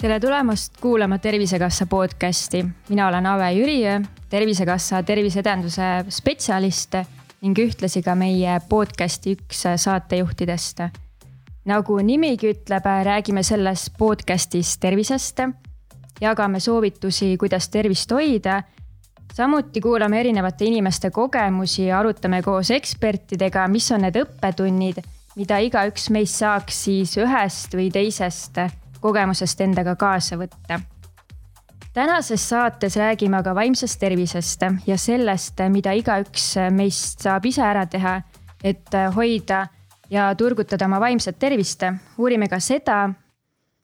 tere tulemast kuulama Tervisekassa podcasti. mina olen Ave Jüriöö, Tervisekassa terviseedenduse spetsialist ning ühtlasi ka meie podcasti üks saatejuhtidest. nagu nimigi ütleb, räägime selles podcastis tervisest, jagame soovitusi, kuidas tervist hoida. Samuti kuulame erinevate inimeste kogemusi ja arutame koos ekspertidega, mis on need õppetunnid, mida igaüks meist saaks siis ühest või teisest kogemusest endaga kaasa võtta. tänases saates räägime aga vaimsest tervisest ja sellest, mida igaüks meist saab ise ära teha, et hoida ja turgutada oma vaimset tervist. uurime ka seda,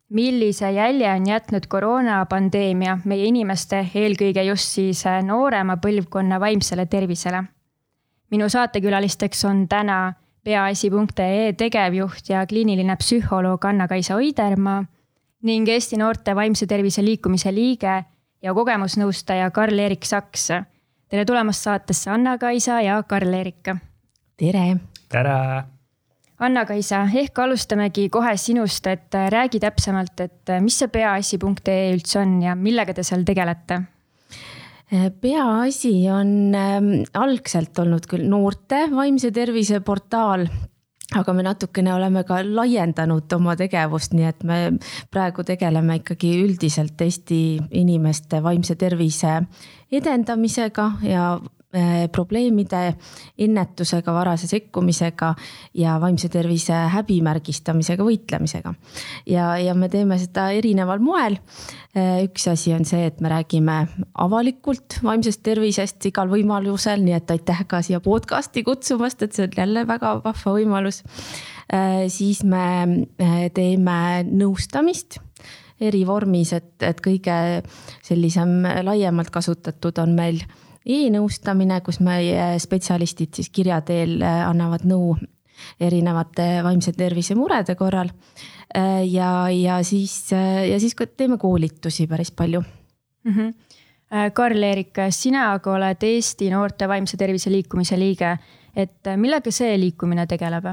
millise jälje on jätnud koroonapandeemia meie inimeste, eelkõige just siis noorema põlvkonna vaimsele tervisele. minu saatekülalisteks on täna peaasi.ee tegevjuht ja kliiniline psühholoog Anna-Kaisa Oidermaa ning Eesti Noorte Vaimse Tervise Liikumise liige ja kogemusnõustaja Karl-Erik Saks. tere tulemast saatesse, Anna-Kaisa ja Karl-Erik. tere. tere. Anna-Kaisa, ehk alustamegi kohe sinust, et räägi täpsemalt, et mis see peaasi.ee üldse on ja millega te seal tegelete? peaasi on ähm, algselt olnud küll noorte vaimse tervise portaal aga me natukene oleme ka laiendanud oma tegevust, nii et me praegu tegeleme ikkagi üldiselt Eesti inimeste vaimse tervise edendamisega ja probleemide ennetusega, varase sekkumisega ja vaimse tervise häbimärgistamisega võitlemisega. ja, ja me teeme seda erineval moel. Eh, üks asi on see, et me räägime avalikult vaimsest tervisest igal võimalusel, nii et aitäh ka siia podcast'i kutsumast, et see on jälle väga vahva võimalus. Eh, siis me teeme nõustamist eri vormis, et, et kõige sellisem laiemalt kasutatud on meil e-nõustamine, kus meie spetsialistid siis kirja teel annavad nõu erinevate vaimse tervise murede korral Äh, ja, ja siis, äh, ja siis ka teeme koolitusi päris palju mm. -hmm. Karl-Erik, sina aga oled Eesti Noorte Vaimse Tervise Liikumise liige, et millega see liikumine tegeleb?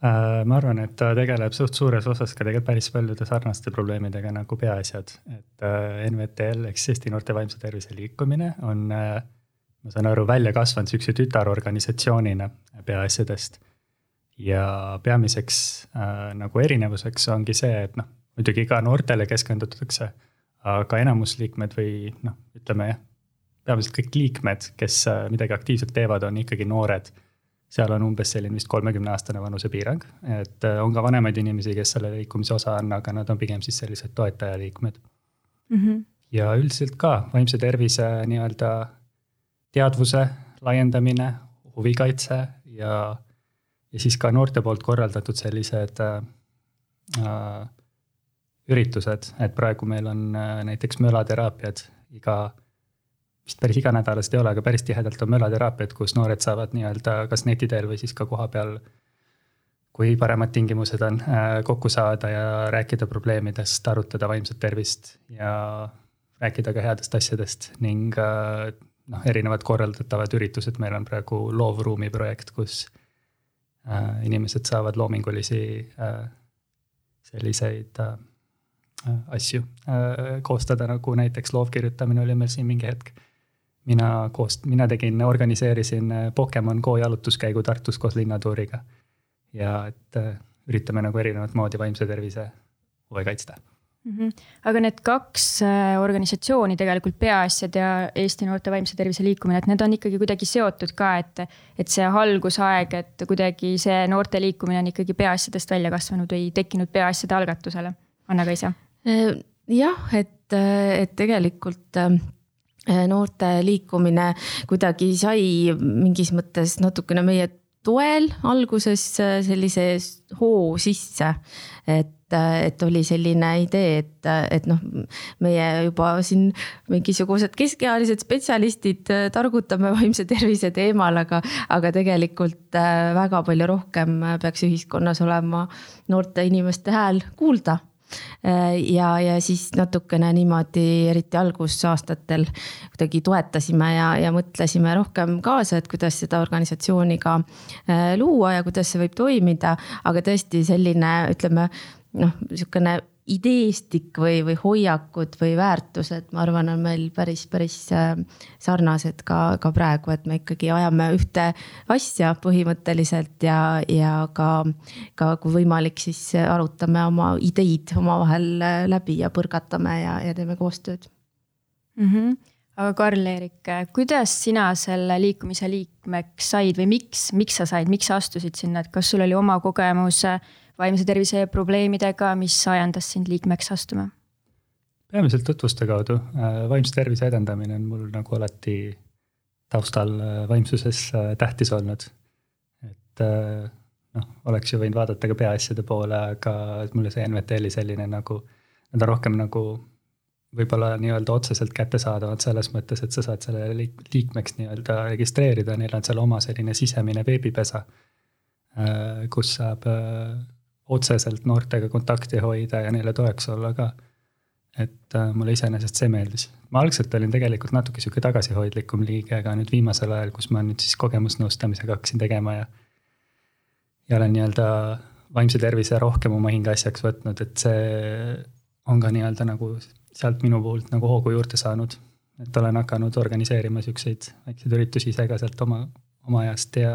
Ma arvan, et ta tegeleb suht suures osas ka tegelikult päris paljude sarnaste probleemidega nagu peaasjad, et NVTL ehk siis Eesti Noorte Vaimse Tervise Liikumine on, ma saan aru, välja kasvanud sihukese tütarorganisatsioonina peaasjadest ja peamiseks äh, nagu erinevuseks ongi see, et noh, muidugi ka noortele keskendutakse, aga enamus liikmed või noh, ütleme jah, peamiselt kõik liikmed, kes äh, midagi aktiivselt teevad, on ikkagi noored. Seal on umbes selline vist kolmekümne aastane vanusepiirang, et äh, on ka vanemaid inimesi, kes selle liikumise osa on, aga nad on pigem siis sellised toetajaliikmed mm. -hmm. ja üldiselt ka vaimse tervise nii-öelda teadvuse laiendamine, huvikaitse ja ja siis ka noorte poolt korraldatud sellised äh, äh, üritused, et praegu meil on äh, näiteks mölateraapiad iga, vist päris iganädalased ei ole, aga päris tihedalt on mölateraapiad, kus noored saavad nii-öelda kas neti teel või siis ka kohapeal, kui paremad tingimused on äh,, kokku saada ja rääkida probleemidest, arutada vaimset tervist ja rääkida ka headest asjadest ning äh, noh, erinevad korraldatavad üritused, meil on praegu loovruumi projekt, kus Äh, inimesed saavad loomingulisi selliseid asju koostada, nagu näiteks loovkirjutamine oli meil siin mingi hetk. Mina koos, mina tegin, organiseerisin Pokemon Go jalutuskäigu Tartus koos linnatuuriga. ja et üritame nagu erinevat moodi vaimse tervise huve kaitsta mm. -hmm. aga need kaks äh, organisatsiooni tegelikult, Peaasjad ja Eesti Noorte Vaimse Tervise Liikumine, et need on ikkagi kuidagi seotud ka, et, et see algusaeg, et kuidagi see noorte liikumine on ikkagi peaasjadest välja kasvanud või tekkinud peaasjade algatusele. Anna-Kaisa. Äh, jah, et, et tegelikult äh, noorte liikumine kuidagi sai mingis mõttes natukene meie toel alguses sellise hoo sisse, et et oli selline idee, et, et noh, meie juba siin mingisugused keskealised spetsialistid targutame vaimse tervise teemal, aga, aga tegelikult äh, väga palju rohkem peaks ühiskonnas olema noorte inimeste hääl kuulda ja, ja siis natukene niimoodi, eriti algusaastatel kuidagi toetasime ja, ja mõtlesime rohkem kaasa, et kuidas seda organisatsiooni ka luua ja kuidas see võib toimida, aga tõesti selline, ütleme noh, niisugune ideestik või, või hoiakud või väärtused, ma arvan, on meil päris, päris äh, sarnased ka, ka praegu, et me ikkagi ajame ühte asja põhimõtteliselt ja, ja ka, ka kui võimalik, siis arutame oma ideid omavahel äh, läbi ja põrgatame ja, ja teeme koostööd mm. -hmm aga Karl-Erik, kuidas sina selle liikumise liikmeks said või miks, miks sa said, miks sa astusid sinna, et kas sul oli oma kogemus vaimse tervise probleemidega, mis ajendas sind liikmeks astuma? peamiselt tutvuste kaudu, äh, vaimse tervise edendamine on mul nagu alati taustal äh, vaimsuses äh, tähtis olnud. et noh, oleks ju võinud vaadata ka peaasjade poole, aga mulle see NVT-li selline nagu, nad on rohkem nagu võib-olla nii-öelda otseselt kättesaadavad selles mõttes, et sa saad liik-, liikmeks nii-öelda registreerida, neil on seal oma selline sisemine veebipesa, kus saab otseselt noortega kontakti hoida ja neile toeks olla ka. et äh, mulle iseenesest see meeldis. ma algselt olin tegelikult natuke sihuke tagasihoidlikum liige, aga nüüd viimasel ajal, kus ma nüüd siis kogemusnõustamisega hakkasin tegema ja. ja olen nii-öelda vaimse tervise rohkem oma hingeasjaks võtnud, et see on ka nii-öelda nagu sealt minu poolt nagu hoogu juurde saanud. et olen hakanud organiseerima siukseid väikseid üritusi ise ka sealt oma, oma ajast ja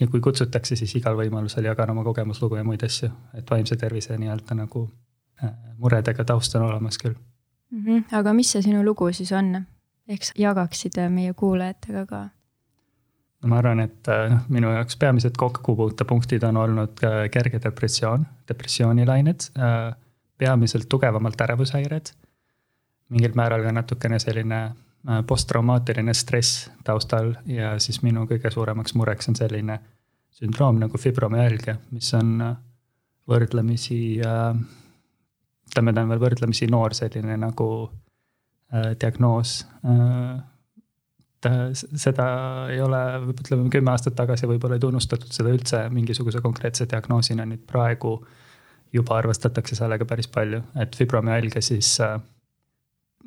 ja kui kutsutakse, siis igal võimalusel jagan oma kogemuslugu ja muid asju, et vaimse tervise nii-öelda nagu äh, muredega taust on olemas küll mm. -hmm. aga mis see sinu lugu siis on, ehk sa jagaksid äh, meie kuulajatega ka? no ma arvan, et äh, noh, minu jaoks peamised kokkupuutepunktid on olnud kerge depressioon, depressioonilained, peamiselt tugevamalt ärevushäired, mingil määral ka natukene selline posttraumaatiline stress taustal ja siis minu kõige suuremaks mureks on selline sündroom nagu fibromüalgia, mis on äh, võrdlemisi, äh, ütleme, ta on veel võrdlemisi noor selline nagu diagnoos. seda ei ole, ütleme kümme aastat tagasi võib-olla ei tunnustatud seda üldse mingisuguse konkreetse diagnoosina, nüüd praegu juba arvestatakse sellega päris palju, et fibromüalgia siis äh,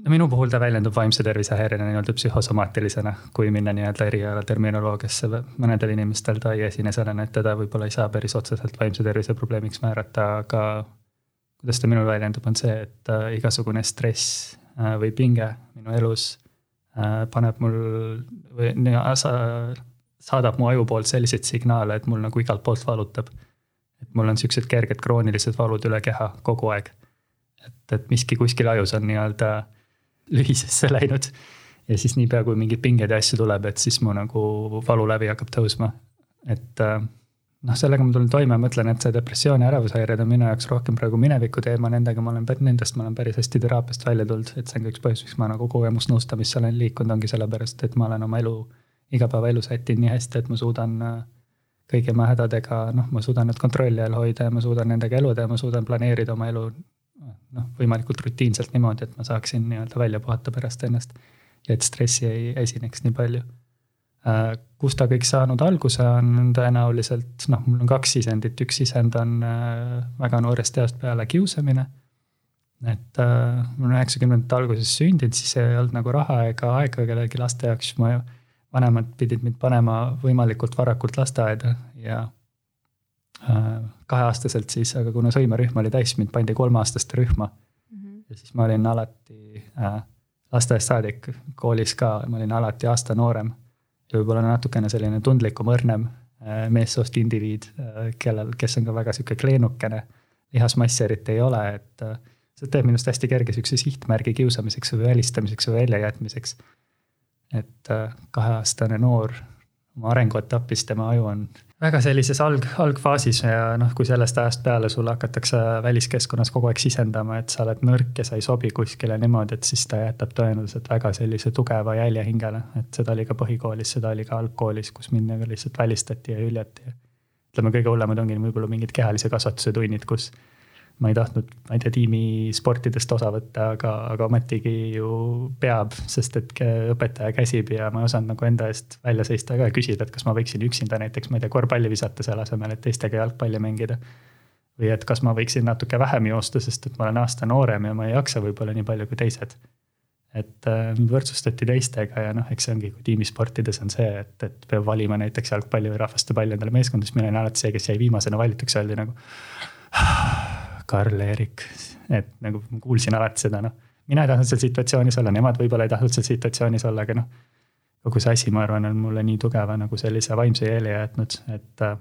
no minu puhul ta väljendub vaimse tervise häirena nii-öelda psühhosomaatilisena, kui minna nii-öelda eriala terminoloogiasse. mõnedel inimestel ta ei esine sellena, et teda võib-olla ei saa päris otseselt vaimse tervise probleemiks määrata, aga kuidas ta minul väljendub, on see, et äh, igasugune stress äh, või pinge minu elus äh, paneb mul või sa, saadab mu aju poolt selliseid signaale, et mul nagu igalt poolt valutab. et mul on siuksed kerged kroonilised valud üle keha kogu aeg. et, et miski kuskil ajus on nii-öelda lühisesse läinud. ja siis niipea, kui mingeid pingeid ja asju tuleb, et siis mu nagu valulävi hakkab tõusma. et äh, noh, sellega ma tulen toime, mõtlen, et see depressioon ja ärevushäired on minu jaoks rohkem praegu mineviku teema, nendega ma olen, nendest ma olen päris hästi teraapiast välja tulnud, et see on ka üks põhjus, miks ma nagu kogemusnõustamisse olen liikunud, ongi sellepärast, et ma olen oma elu, igapäevaelu sättinud nii hästi, et ma suudan äh, kõigi oma hädadega, noh, ma suudan need kontrolli all hoida ja ma suudan nendega eluda ja ma suudan planeerida oma elu noh, võimalikult rutiinselt niimoodi, et ma saaksin nii-öelda välja puhata pärast ennast. ja et stressi ei esineks nii palju. Äh, kust ta kõik saanud alguse on tõenäoliselt, noh, mul on kaks sisendit, üks sisend on äh, väga noorest east peale kiusamine. et äh, ma olen üheksakümnendate alguses sündinud, siis ei olnud nagu raha ega aega kellelgi laste jaoks, ma vanemad pidid mind panema võimalikult varakult lasteaeda ja Äh, kaheaastaselt siis, aga kuna sõimerühm oli täis, mind pandi kolmeaastaste rühma mm. -hmm. ja siis ma olin alati äh, lasteaiast saadik, koolis ka, ma olin alati aasta noorem. ja võib-olla natukene selline tundlikum, õrnem äh, meessoost indiviid äh,, kellel, kes on ka väga sihuke kleenukene. lihasmassi eriti ei ole, et äh, see teeb minust hästi kerge sihukese sihtmärgi kiusamiseks või välistamiseks või väljajätmiseks. et äh, kaheaastane noor oma arenguetapis, tema aju on väga sellises alg, algfaasis ja noh, kui sellest ajast peale sulle hakatakse väliskeskkonnas kogu aeg sisendama, et sa oled nõrk ja sa ei sobi kuskile niimoodi, et siis ta jätab tõenäoliselt väga sellise tugeva jälje hingele. et seda oli ka põhikoolis, seda oli ka algkoolis, kus mind nagu lihtsalt välistati ja hüljati. ütleme, kõige hullemad ongi võib-olla mingid kehalise kasvatuse tunnid, kus ma ei tahtnud, ma ei tea, tiimisportidest osa võtta, aga, aga ometigi ju peab, sest et õpetaja käsib ja ma ei osanud nagu enda eest välja seista ka ja küsida, et kas ma võiksin üksinda näiteks, ma ei tea, korvpalli visata selle asemel, et teistega jalgpalli mängida. või et kas ma võiksin natuke vähem joosta, sest et ma olen aasta noorem ja ma ei jaksa võib-olla nii palju kui teised. et äh, mind võrdsustati teistega ja noh, eks see ongi, kui tiimisportides on see, et, et peab valima näiteks jalgpalli või rahvastepalli endale meeskonda, siis mina olin alati see, kes jäi viimasena valituks, öeldi nagu. Karl-Erik, et nagu ma kuulsin alati seda, noh. mina ei tahtnud seal situatsioonis olla, nemad võib-olla ei tahtnud seal situatsioonis olla, aga noh. kogu see asi, ma arvan, on mulle nii tugeva nagu sellise vaimse jälje jätnud, et äh,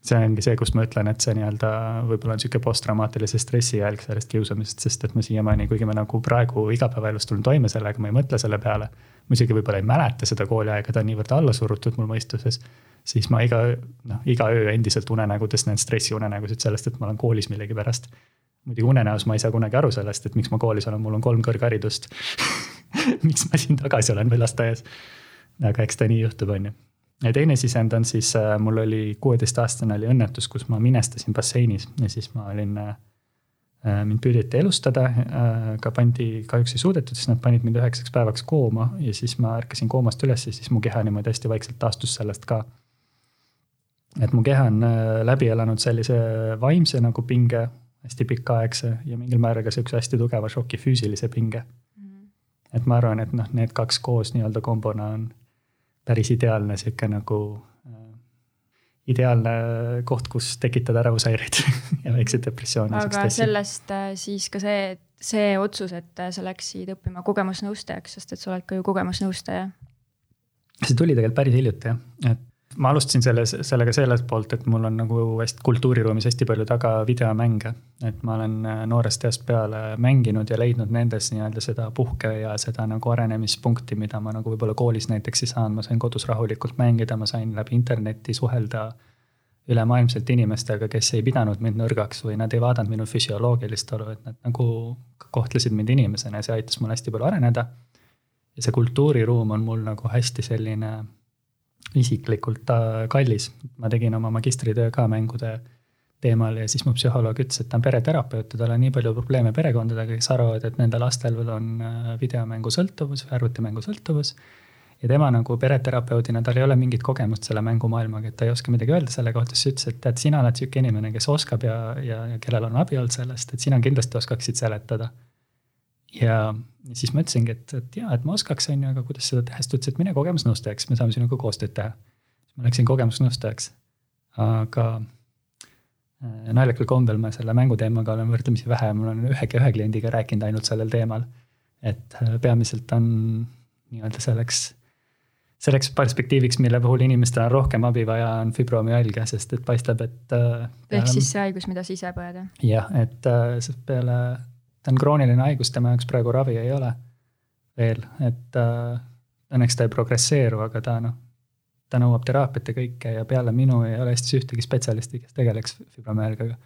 see ongi see, kus ma ütlen, et see nii-öelda võib-olla on sihuke posttraumaatilise stressi jälg sellest kiusamisest, sest et ma siiamaani, kuigi ma nagu praegu igapäevaelus tulen toime sellega, ma ei mõtle selle peale. ma isegi võib-olla ei mäleta seda kooliaega, ta on niivõrd alla surutud mul mõistuses. siis ma iga, noh, iga öö endiselt unenägudes näen stressiunenägusid sellest, et ma olen koolis millegipärast. muidugi unenäos ma ei saa kunagi aru sellest, et miks ma koolis olen, mul on kolm kõrgharidust miks ma siin tagasi olen või lasteaias. aga eks ta nii juhtub, on ju ja teine sisend on siis, äh, mul oli kuueteistaastane oli õnnetus, kus ma minestasin basseinis ja siis ma olin äh, äh,. mind püüditi elustada aga pandi, kahjuks ei suudetud, siis nad panid mind üheksaks päevaks kooma ja siis ma ärkasin koomast üles ja siis mu keha niimoodi hästi vaikselt taastus sellest ka. et mu keha on läbi elanud sellise vaimse nagu pinge, hästi pikaaegse ja mingil määral ka sihukese hästi tugeva šoki füüsilise pinge. Mhm. et ma arvan, et noh, need kaks koos nii-öelda kombona on päris ideaalne sihuke nagu äh, ideaalne koht, kus tekitada ärevushäireid ja väikseid depressioone. aga sellest äh, siis ka see, see otsus, et äh, sa läksid õppima kogemusnõustajaks, sest et sa oled ka ju kogemusnõustaja. see tuli tegelikult päris hiljuti jah, et ma alustasin selles, sellega sellelt poolt, et mul on nagu hästi kultuuriruumis hästi palju taga videomänge. et ma olen äh, noorest east peale mänginud ja leidnud nendes nii-öelda seda puhke ja seda nagu arenemispunkti, mida ma nagu võib-olla koolis näiteks ei saanud, ma sain kodus rahulikult mängida, ma sain läbi interneti suhelda ülemaailmselt inimestega, kes ei pidanud mind nõrgaks või nad ei vaadanud minu füsioloogilist olu, et nad nagu kohtlesid mind inimesena ja see aitas mul hästi palju areneda. ja see kultuuriruum on mul nagu hästi selline isiklikult kallis. ma tegin oma magistritöö ka mängude teemal ja siis mu psühholoog ütles, et ta on pereterapeut ja tal on nii palju probleeme perekondadega, kes arvavad, et nende lastel on äh, videomängusõltuvus või arvutimängusõltuvus. ja tema nagu pereterapeudina, tal ei ole mingit kogemust selle mängumaailmaga, et ta ei oska midagi öelda selle kohta, siis ütles, et tead, sina oled sihuke inimene, kes oskab ja, ja, ja kellel on abi olnud sellest, et sina kindlasti oskaksid seletada ja siis ma ütlesingi, et, et jaa, et ma oskaks, on ju, aga kuidas seda teha, siis ta ütles, et mine kogemusnõustajaks, me saame sinuga koostööd teha. siis ma läksin kogemusnõustajaks, aga äh, naljakal kombel ma selle mänguteemaga olen võrdlemisi vähe, mul on ühe, ühe kliendiga rääkinud ainult sellel teemal. et äh, peamiselt on nii-öelda selleks, selleks perspektiiviviks, mille puhul inimestel on rohkem abi vaja, on fibromüalgia, sest et paistab, et äh,. ehk siis see haigus, mida sa ise põed? jah, et äh, peale ta on krooniline haigus, tema jaoks praegu ravi ei ole veel, et äh, õnneks ta ei progresseeru, aga ta noh, ta nõuab teraapiat ja kõike ja peale minu ei ole Eestis ühtegi spetsialisti, kes tegeleks fibromüalgiaga.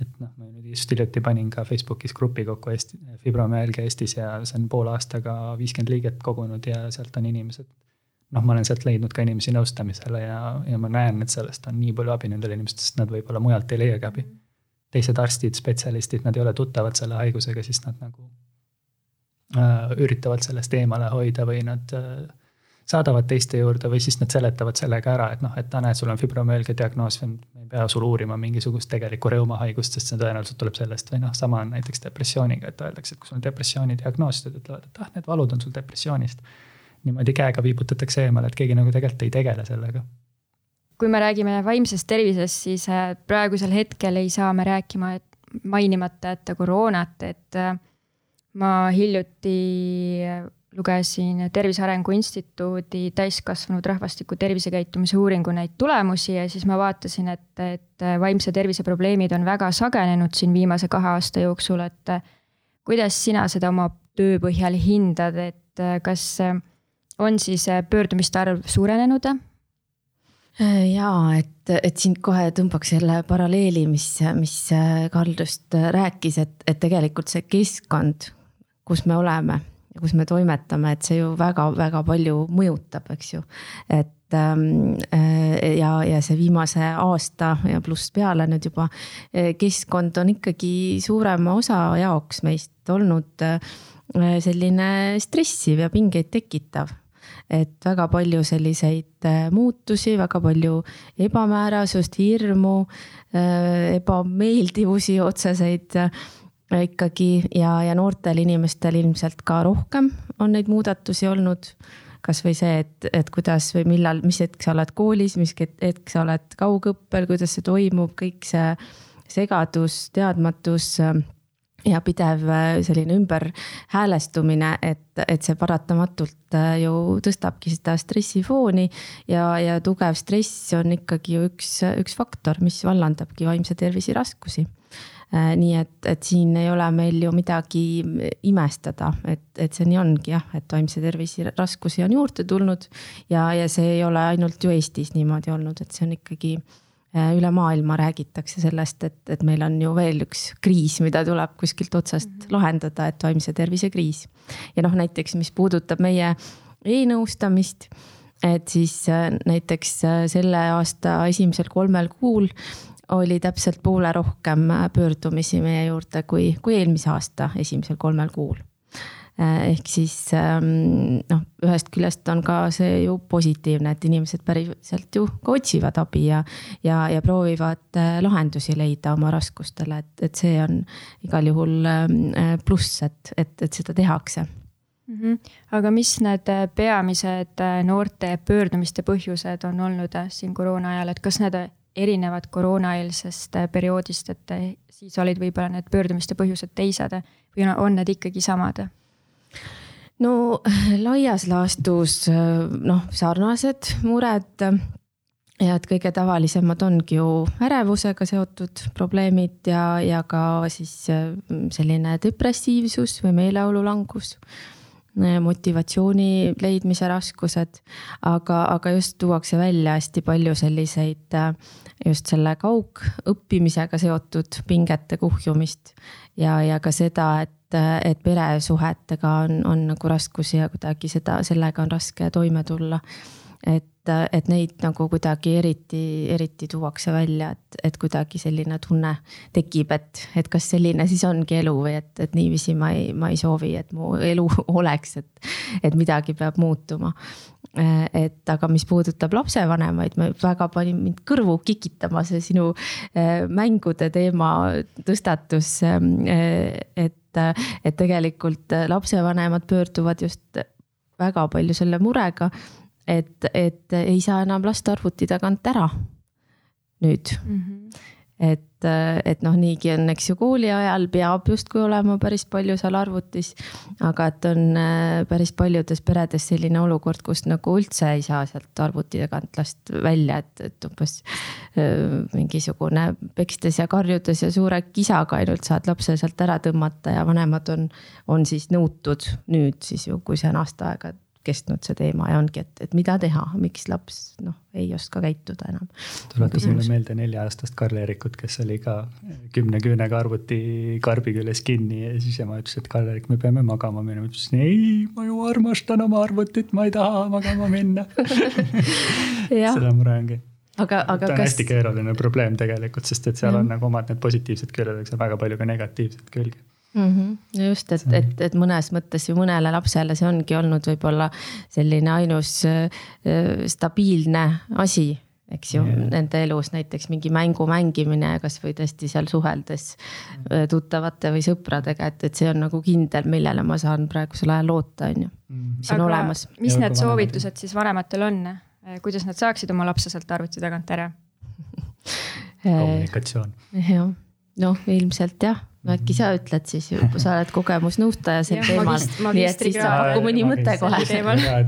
et noh, ma nüüd just hiljuti panin ka Facebookis grupi kokku Eesti, fibromüalgia Eestis ja see on poole aastaga viiskümmend liiget kogunud ja sealt on inimesed. noh, ma olen sealt leidnud ka inimesi nõustamisele ja, ja ma näen, et sellest on nii palju abi nendele inimestele, sest nad võib-olla mujalt ei leiagi abi mm teised arstid, spetsialistid, nad ei ole tuttavad selle haigusega, siis nad nagu äh, üritavad sellest eemale hoida või nad äh, saadavad teiste juurde või siis nad seletavad sellega ära, et noh, et näed, sul on fibromüalgia diagnoos me ei pea sul uurima mingisugust tegelikku reumahaigust, sest see tõenäoliselt tuleb sellest või noh, sama on näiteks depressiooniga, et öeldakse, et kui sul on depressiooni diagnoos, siis ütlevad, et ah, need valud on sul depressioonist. niimoodi käega viibutatakse eemale, et keegi nagu tegelikult ei tegele sellega kui me räägime vaimsest tervisest, siis äh, praegusel hetkel ei saa me rääkima, et mainimata jätta koroonat, et äh, ma hiljuti äh, lugesin Tervise Arengu Instituudi täiskasvanud rahvastiku tervisekäitumise uuringu neid tulemusi ja siis ma vaatasin, et, et vaimse tervise probleemid on väga sagenenud siin viimase kahe aasta jooksul, et kuidas sina seda oma töö põhjal hindad, et kas on siis pöördumiste arv suurenenud Äh, jaa, et, et siin kohe tõmbaks jälle paralleeli, mis, mis äh, Karl just äh, rääkis, et, et tegelikult see keskkond, kus me oleme ja kus me toimetame, et see ju väga-väga palju mõjutab, eks ju. et ähm, ja, ja see viimase aasta ja pluss peale nüüd juba keskkond on ikkagi suurema osa jaoks meist olnud selline stressiv ja pingeid tekitav et väga palju selliseid äh, muutusi, väga palju ebamäärasust, hirmu, äh, ebameeldivusi otseseid ikkagi ja, ja noortel inimestel ilmselt ka rohkem on neid muudatusi olnud. Kasvõi see, et, et kuidas või millal, mis hetk sa oled koolis, mis hetk sa oled kaugõppel, kuidas see toimub, kõik see segadus, teadmatus ja pidev selline ümberhäälestumine, et, et see paratamatult ju tõstabki seda stressifooni. ja, ja tugev stress on ikkagi ju üks, üks faktor, mis vallandabki vaimse tervise raskusi Äh, nii et, et siin ei ole meil ju midagi imestada, et, et see nii ongi jah, et vaimse tervise raskusi on juurde tulnud. ja, ja see ei ole ainult ju Eestis niimoodi olnud, et see on ikkagi äh, üle maailma räägitakse sellest, et, et meil on ju veel üks kriis, mida tuleb kuskilt otsast mm -hmm. lahendada, et vaimse tervise kriis. ja noh, näiteks, mis puudutab meie e-nõustamist et siis äh, näiteks selle aasta esimesel kolmel kuul oli täpselt poole rohkem pöördumisi meie juurde kui, kui eelmise aasta esimesel kolmel kuul. Ehk siis ähm, noh, ühest küljest on ka see ju positiivne, et inimesed päriselt ju ka otsivad abi ja, ja, ja proovivad äh, lahendusi leida oma raskustele, et, et see on igal juhul ähm, pluss, et, et, et seda tehakse mm. -hmm. aga mis need peamised äh, noorte pöördumiste põhjused on olnud äh, siin koroona ajal, et kas need erinevad koroonaeelsest äh, perioodist, et äh, siis olid võib-olla need pöördumiste põhjused teised või on need ikkagi samad? No laias laastus äh, noh, sarnased mured. Ja et kõige tavalisemad ongi ju ärevusega seotud probleemid ja, ja ka siis selline depressiivsus või meeleolulangus motivatsiooni leidmise raskused, aga, aga just tuuakse välja hästi palju selliseid just selle kaugõppimisega seotud pingete kuhjumist ja, ja ka seda, et, et peresuhetega on, on nagu raskusi ja kuidagi seda, sellega on raske toime tulla. et, et neid nagu kuidagi eriti, eriti tuuakse välja, et, et kuidagi selline tunne tekib, et, et kas selline siis ongi elu või et, et niiviisi ma ei, ma ei soovi, et mu elu oleks, et, et midagi peab muutuma et aga mis puudutab lapsevanemaid, ma väga panin mind kõrvu kikitama see sinu äh, mängude teema tõstatus. Ähm, äh, et, et tegelikult lapsevanemad pöörduvad just väga palju selle murega, et, et ei saa enam last arvuti tagant ära nüüd mm. -hmm et, et noh, niigi on, eks ju, kooli ajal peab justkui olema päris palju seal arvutis. aga et on äh, päris paljudes peredes selline olukord, kus nagu üldse ei saa sealt arvuti tagant last välja, et, et umbes äh, mingisugune pekstes ja karjudes ja suure kisaga ainult saad lapse sealt ära tõmmata ja vanemad on, on siis nõutud nüüd siis ju, kui see on aasta aega kestnud see teema ja ongi, et, et mida teha, miks laps noh, ei oska käituda enam. tuletas mulle meelde nelja-aastast Karl-Eerikut, kes oli ka kümne küünega arvuti karbi küljes kinni ja siis ema ütles, et Karl-Eerik, me peame magama minema. ütles ei, ma ju armastan oma arvutit, ma ei taha magama minna seda mure ongi aga, aga ta on kas... hästi keeruline probleem tegelikult, sest et seal mm. on nagu omad need positiivsed küljed, aga väga palju ka negatiivseid külgi mm. -hmm. just, et, et, et mõnes mõttes ju mõnele lapsele see ongi olnud võib-olla selline ainus äh, stabiilne asi eks ju yeah., nende elus näiteks mingi mängu mängimine, kasvõi tõesti seal suheldes mm. tuttavate või sõpradega, et, et see on nagu kindel, millele ma saan praegusel ajal loota, on ju, mm. mis on Aga olemas. mis need soovitused siis vanematel on, kuidas nad saaksid oma lapse sealt arvuti tagant ära kommunikatsioon. jah, noh, ilmselt jah äkki sa ütled siis, sa oled kogemusnõustaja sel teemal, nii et siis saab pakku mõni mõte kohe.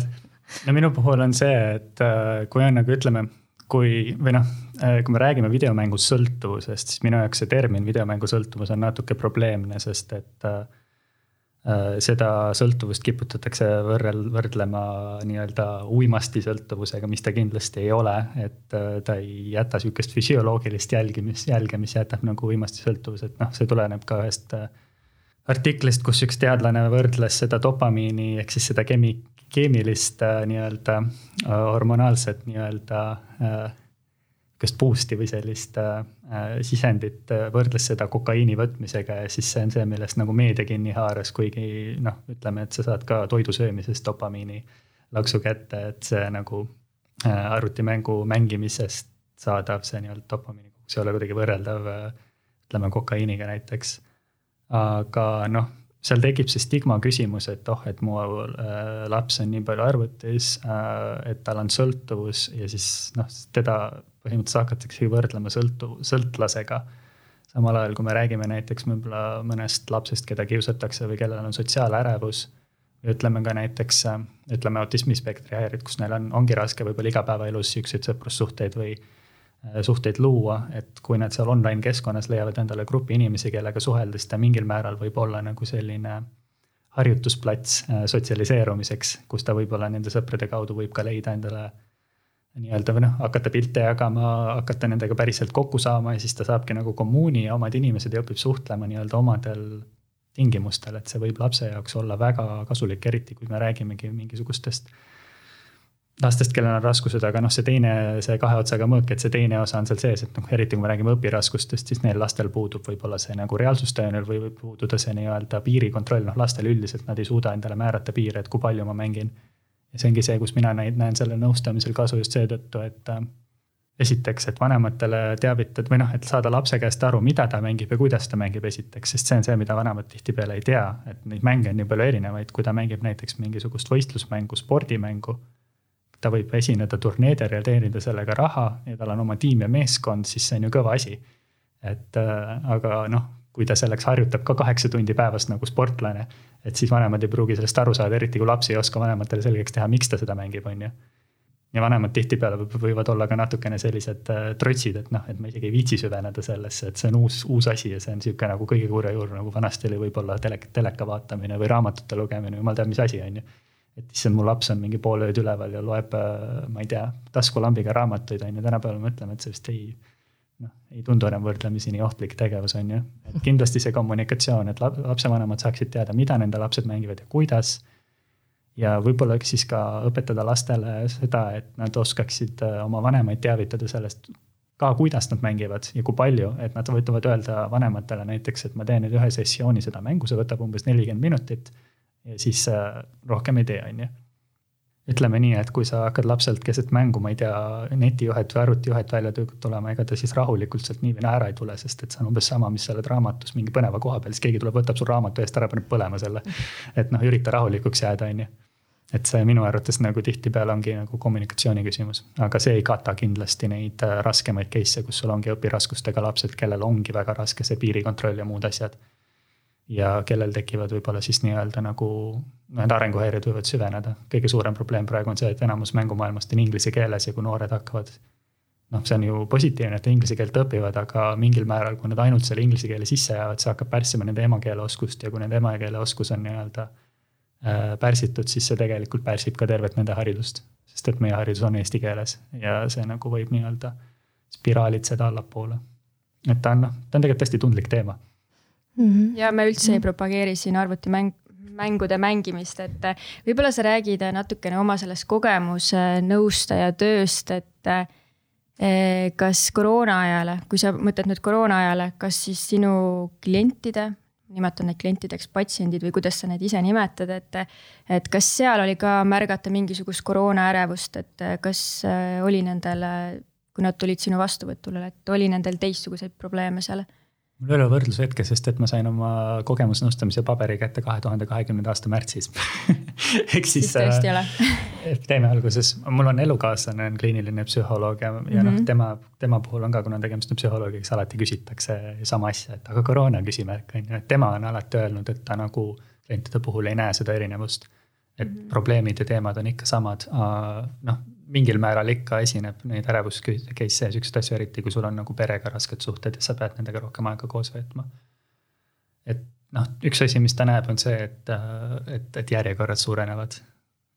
no minu puhul on see, et äh, kui on nagu ütleme, kui või noh, äh, kui me räägime videomängu sõltuvusest, siis minu jaoks see termin videomängu sõltuvus on natuke probleemne, sest et Äh, seda sõltuvust kiputatakse võrrel-, võrdlema nii-öelda uimasti sõltuvusega, mis ta kindlasti ei ole, et äh, ta ei jäta sihukest füsioloogilist jälgimist, jälge, mis jätab nagu uimasti sõltuvus, et noh, see tuleneb ka ühest äh, artiklist, kus üks teadlane võrdles seda dopamiini ehk siis seda keemi-, keemilist nii-öelda hormonaalset nii-öelda sihukest boost'i või sellist äh, sisendit, äh, võrdles seda kokaiini võtmisega ja siis see on see, millest nagu meedia kinni haaras, kuigi noh, ütleme, et sa saad ka toidu söömisest dopamiini laksu kätte, et see nagu äh, arvutimängu mängimisest saadav see nii-öelda dopamiini kogus ei ole kuidagi võrreldav äh, ütleme kokaiiniga näiteks. aga noh, seal tekib see stigma küsimus, et oh, et mu äh, laps on nii palju arvutis äh,, et tal on sõltuvus ja siis noh, teda põhimõtteliselt hakataksegi võrdlema sõltu-, sõltlasega samal ajal, kui me räägime näiteks võib-olla mõnest lapsest, keda kiusatakse või kellel on sotsiaalärevus. ütleme ka näiteks, ütleme autismispektri häired, kus neil on, ongi raske võib-olla igapäevaelus siukseid sõprussuhteid või äh, suhteid luua, et kui nad seal online keskkonnas leiavad endale grupi inimesi, kellega suheldes ta mingil määral võib olla nagu selline harjutusplats äh, sotsialiseerumiseks, kus ta võib-olla nende sõprade kaudu võib ka leida endale nii-öelda või noh, hakata pilte jagama, hakata nendega päriselt kokku saama ja siis ta saabki nagu kommuuni ja omad inimesed ja õpib suhtlema nii-öelda omadel tingimustel, et see võib lapse jaoks olla väga kasulik, eriti kui me räägimegi mingisugustest lastest, kellel on raskused, aga noh, see teine, see kahe otsaga mõõk, et see teine osa on seal sees, et noh, eriti kui me räägime õpiraskustest, siis neil lastel puudub võib-olla see nagu reaalsustöönel või võib puududa see nii-öelda piirikontroll, noh lastel üldiselt nad ei suuda endale määrata piire, et kui palju ma mängin ja see ongi see, kus mina näen, näen sellel nõustamisel kasu just seetõttu, et äh, esiteks, et vanematele teavitada või noh, et saada lapse käest aru, mida ta mängib ja kuidas ta mängib, esiteks, sest see on see, mida vanemad tihtipeale ei tea, et neid mänge on nii palju erinevaid, kui ta mängib näiteks mingisugust võistlusmängu, spordimängu. ta võib esineda turniidel ja teenida sellega raha ja tal on oma tiim ja meeskond, siis see on ju kõva asi. et äh, aga noh, kui ta selleks harjutab ka kaheksa tundi päevas nagu sportlane, et siis vanemad ei pruugi sellest aru saada, eriti kui laps ei oska vanematele selgeks teha, miks ta seda mängib, on ju. ja vanemad tihtipeale võivad olla ka natukene sellised äh, trotsid, et noh, et ma isegi ei viitsi süveneda sellesse, et see on uus, uus asi ja see on sihuke nagu kõige kurja juur, nagu vanasti oli võib-olla telek, teleka vaatamine või raamatute lugemine jumal teab, mis asi, on ju et issand, mu laps on mingi pool ööd üleval ja loeb, äh, ma ei tea, taskulambiga raamatuid on ju, tänapäeval mõtleme, et see vist ei ei tundu enam võrdlemisi nii ohtlik tegevus, on ju. et kindlasti see kommunikatsioon, et lapsevanemad saaksid teada, mida nende lapsed mängivad ja kuidas. ja võib-olla siis ka õpetada lastele seda, et nad oskaksid äh, oma vanemaid teavitada sellest ka, kuidas nad mängivad ja kui palju, et nad võivad öelda vanematele näiteks, et ma teen nüüd ühe sessiooni seda mängu, see võtab umbes nelikümmend minutit. ja siis äh, rohkem ei tee, on ju ütleme nii, et kui sa hakkad lapselt keset mängu, ma ei tea, netijuhet või arvutijuhet välja tulema, ega ta siis rahulikult sealt nii või naa ära ei tule, sest et see on umbes sama, mis sa oled raamatus mingi põneva koha peal, siis keegi tuleb, võtab sul raamatu eest ära, paneb põlema selle. et noh, ürita rahulikuks jääda, on ju. et see minu arvates nagu tihtipeale ongi nagu kommunikatsiooni küsimus, aga see ei kata kindlasti neid äh, raskemaid case'e, kus sul ongi õpiraskustega lapsed, kellel ongi väga raske see piirikontroll ja muud asjad ja kellel tekivad võib-olla siis nii-öelda nagu need arenguhäired võivad süveneda. kõige suurem probleem praegu on see, et enamus mängumaailmast on inglise keeles ja kui noored hakkavad. noh, see on ju positiivne, et inglise keelt õpivad, aga mingil määral, kui nad ainult selle inglise keele sisse jäävad, see hakkab pärssima nende emakeele oskust ja kui nende emakeele oskus on nii-öelda äh, pärsitud, siis see tegelikult pärsib ka tervet nende haridust. sest et meie haridus on eesti keeles ja see nagu võib nii-öelda spiraalitseda allapoole. et ta on noh, ta on tegelikult hästi tundlik teema mm. -hmm. ja me üldse mm -hmm. ei propageeri siin arvutimäng, mängude mängimist, et äh, võib-olla sa räägid äh, natukene oma sellest kogemusnõustaja tööst, et äh, kas koroona ajale, kui sa mõtled nüüd koroona ajale, kas siis sinu klientide, nimetan neid klientideks patsiendid või kuidas sa neid ise nimetad, et, et kas seal oli ka märgata mingisugust koroonaärevust, et kas oli nendel, kui nad tulid sinu vastuvõtule, et oli nendel teistsuguseid probleeme seal? Mul ei ole võrdlushetke, sest et ma sain oma kogemusnõustamise paberi kätte kahe tuhande kahekümnenda aasta märtsis ehk siis, siis tõesti ei ole epideemia alguses, mul on elukaaslane on kliiniline psühholoog ja, ja mm -hmm. noh, mhm. tema, tema puhul on ka, kuna tegemist on psühholoogiga, siis alati küsitakse sama asja, et aga koroona küsimärk on ju, et tema on alati öelnud, et ta nagu klientide puhul ei näe seda erinevust. et mm -hmm. probleemid ja teemad on ikka samad, noh mingil määral ikka esineb neid ärevus case'e ja siukseid asju, eriti kui sul on nagu perega rasked suhted ja sa pead nendega rohkem aega koos veetma. et noh, üks asi, mis ta näeb, on see, et, et, et järjekorrad suurenevad.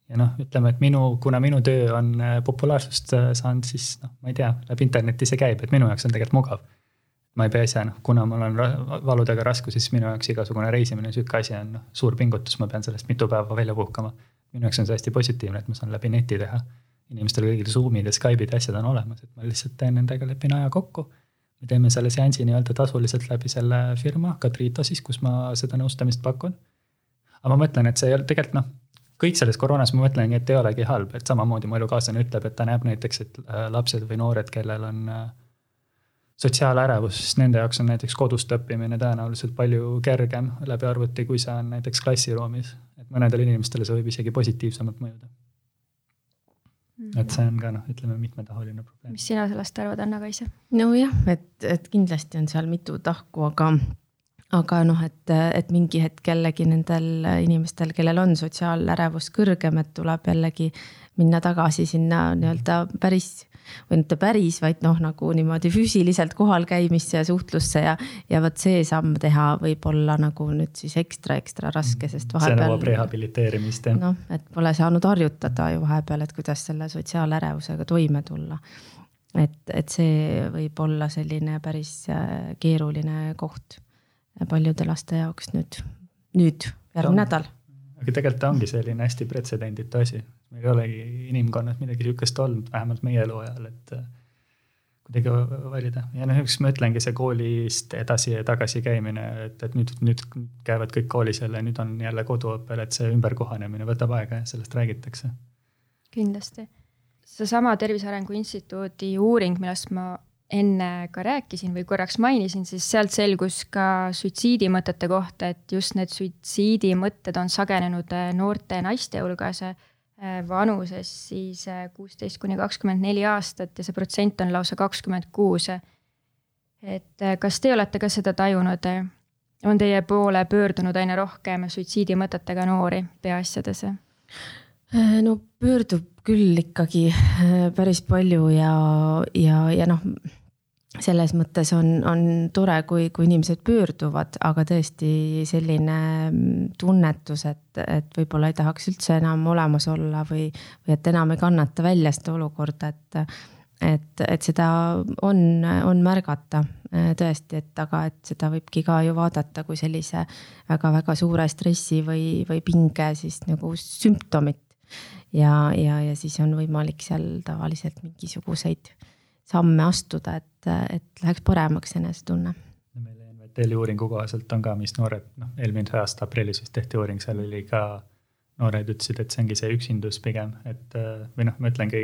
ja noh, ütleme, et minu, kuna minu töö on äh, populaarsust äh, saanud, siis noh, ma ei tea, läbi interneti see käib, et minu jaoks on tegelikult mugav. ma ei pea ise noh, kuna mul on valudega raskusi, siis minu jaoks igasugune reisimine, sihuke asi on noh, suur pingutus, ma pean sellest mitu päeva välja puhkama. minu jaoks on see hästi positiivne, et ma saan läbi neti teha inimestel kõigil Zoom'id ja Skype'id ja asjad on olemas, et ma lihtsalt teen nendega, lepin aja kokku. me teeme selle seansi nii-öelda tasuliselt läbi selle firma, Kadrito siis, kus ma seda nõustamist pakun. aga ma mõtlen, et see ei ole tegelikult noh, kõik selles koroonas ma mõtlengi, et ei olegi halb, et samamoodi mu elukaaslane ütleb, et ta näeb näiteks, et äh, lapsed või noored, kellel on äh, sotsiaalärevus, siis nende jaoks on näiteks kodust õppimine tõenäoliselt palju kergem läbi arvuti, kui see on näiteks klassiruumis. et mõnedele inimestele see võib isegi positiivsemalt mõjuda. Et see on ka noh, ütleme mitmetahuline probleem. mis sina sellest arvad, Anna-Kaisa? nojah, et, et kindlasti on seal mitu tahku, aga aga noh, et, et mingi hetk jällegi nendel inimestel, kellel on sotsiaalärevus kõrgem, et tuleb jällegi minna tagasi sinna nii-öelda päris või mitte päris, vaid noh, nagu niimoodi füüsiliselt kohal käimisse ja suhtlusse ja, ja vot see samm teha võib olla nagu nüüd siis ekstra, ekstra raske, sest vahepeal. see nõuab rehabiliteerimist jah. noh, et pole saanud harjutada ju vahepeal, et kuidas selle sotsiaalärevusega toime tulla. et, et see võib olla selline päris äh, keeruline koht paljude laste jaoks nüüd, nüüd, järgmine nädal. aga tegelikult ta ongi selline hästi pretsedenditu asi, meil ei olegi inimkonnas midagi sihukest olnud, vähemalt meie eluajal, et äh, kuidagi valida ja noh, üks ma ütlengi, see koolist edasi ja tagasi käimine, et, et nüüd, nüüd käivad kõik koolis jälle, nüüd on jälle koduõppel, et see ümberkohanemine võtab aega ja sellest räägitakse. kindlasti. seesama Tervise Arengu Instituudi uuring, millest ma enne ka rääkisin või korraks mainisin, siis sealt selgus ka suitsiidimõtete kohta, et just need suitsiidimõtted on sagenenud äh, noorte naiste hulgas äh, vanuses siis äh, kuusteist kuni kakskümmend neli aastat ja see protsent on lausa kakskümmend kuus. et kas te olete ka seda tajunud? on teie poole pöördunud aina rohkem suitsiidimõtetega noori peaasjades? no pöördub küll ikkagi päris palju ja, ja, ja noh selles mõttes on, on tore, kui, kui inimesed pöörduvad, aga tõesti selline mm, tunnetus, et, et võib-olla ei tahaks üldse enam olemas olla või, või et enam ei kannata välja seda olukorda, et, et, et seda on, on märgata tõesti, et aga, et seda võibki ka ju vaadata kui sellise väga-väga suure stressi või, või pinge siis nagu sümptomit. ja, ja, ja siis on võimalik seal tavaliselt mingisuguseid samme astuda, et, et läheks paremaks enesetunne. meil NVT-li uuringu kohaselt on ka, mis noored, noh, eelmise aasta aprillis vist tehti uuring, seal oli ka noored ütlesid, et see ongi see üksindus pigem, et või noh, ma ütlengi,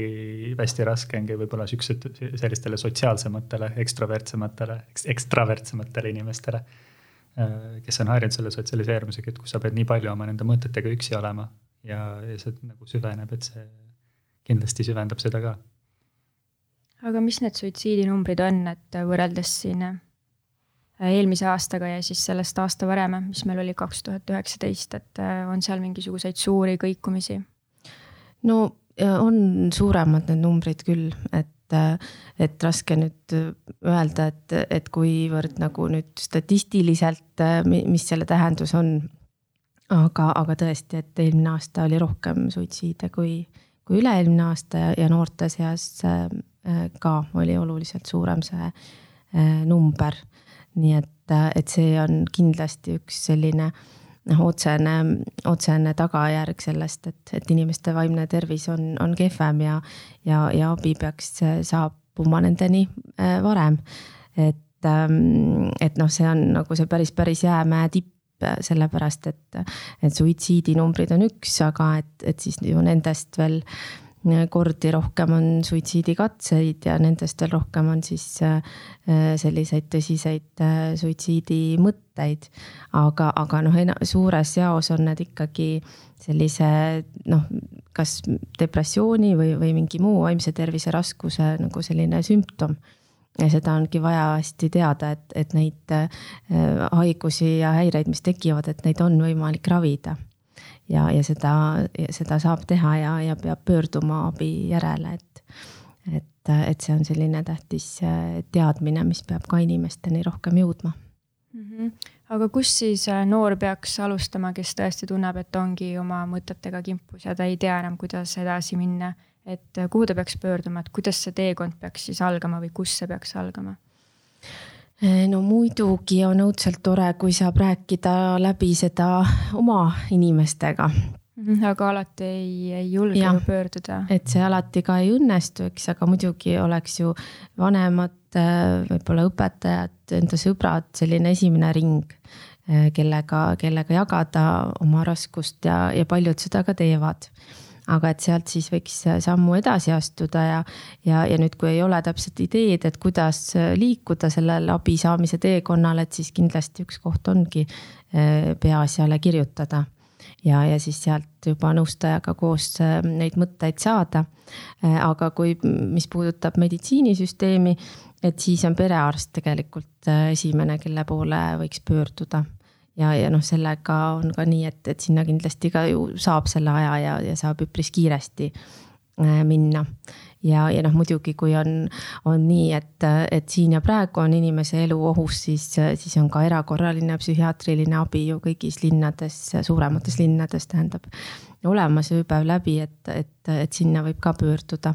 hästi raske ongi võib-olla siuksed, sellistele sotsiaalsematele, ekstrovertsematele, ekstravertsematele inimestele, kes on harjunud selle sotsialiseerumisega, et kus sa pead nii palju oma nende mõtetega üksi olema ja, ja see nagu süveneb, et see kindlasti süvendab seda ka aga mis need suitsiidinumbrid on, et võrreldes siin äh, eelmise aastaga ja siis sellest aasta varem, mis meil oli kaks tuhat üheksateist, et äh, on seal mingisuguseid suuri kõikumisi? no on suuremad need numbrid küll, et, äh, et raske nüüd öelda, et, et kuivõrd nagu nüüd statistiliselt, mis selle tähendus on. aga, aga tõesti, et eelmine aasta oli rohkem suitsiide kui, kui üle-eelmine aasta ja, ja noorte seas ka oli oluliselt suurem see äh, number. nii et, äh, et see on kindlasti üks selline noh, otsene, otsene tagajärg sellest, et, et inimeste vaimne tervis on, on kehvem ja, ja, ja abi peaks saabuma nendeni varem. et, ähm, et noh, see on nagu see päris, päris jäämäe tipp sellepärast et, et suitsiidinumbrid on üks, aga et, et siis ju nendest veel kordi rohkem on suitsiidikatseid ja nendest veel rohkem on siis äh, selliseid tõsiseid äh, suitsiidimõtteid. aga, aga noh, suures jaos on need ikkagi sellise noh, kas depressiooni või, või mingi muu vaimse tervise raskuse nagu selline sümptom ja seda ongi vaja hästi teada, et, et neid äh, haigusi ja häireid, mis tekivad, et neid on võimalik ravida ja, ja seda, seda saab teha ja, ja peab pöörduma abi järele, et, et, et see on selline tähtis äh, teadmine, mis peab ka inimesteni rohkem jõudma mm. -hmm. aga kus siis äh, noor peaks alustama, kes tõesti tunneb, et ongi oma mõtetega kimpus ja ta ei tea enam, kuidas edasi minna, et äh, kuhu ta peaks pöörduma, et kuidas see teekond peaks siis algama või kus see peaks algama? Eh, no muidugi on õudselt tore, kui saab rääkida läbi seda oma inimestega. Mhm, aga alati ei, ei julge ju pöörduda. et see alati ka ei õnnestu, eks, aga muidugi oleks ju vanemad, eh, võib-olla õpetajad, enda sõbrad, selline esimene ring. kellega, kellega jagada oma raskust ja, ja paljud seda ka teevad aga et sealt siis võiks sammu edasi astuda ja, ja, ja nüüd, kui ei ole täpset ideed, et kuidas liikuda sellel abi saamise teekonnal, et siis kindlasti üks koht ongi eh, peaasjale kirjutada ja, ja siis sealt juba nõustajaga koos neid mõtteid saada. Aga kui, mis puudutab meditsiinisüsteemi, et siis on perearst tegelikult esimene, kelle poole võiks pöörduda ja, ja noh, sellega on ka nii, et, et sinna kindlasti ka ju saab selle aja ja, ja saab üpris kiiresti äh, minna. ja, ja noh, muidugi, kui on, on nii, et, et siin ja praegu on inimese elu ohus, siis, siis on ka erakorraline psühhiaatriline abi ju kõigis linnades, suuremates linnades tähendab olemas ööpäev läbi, et, et, et sinna võib ka pöörduda.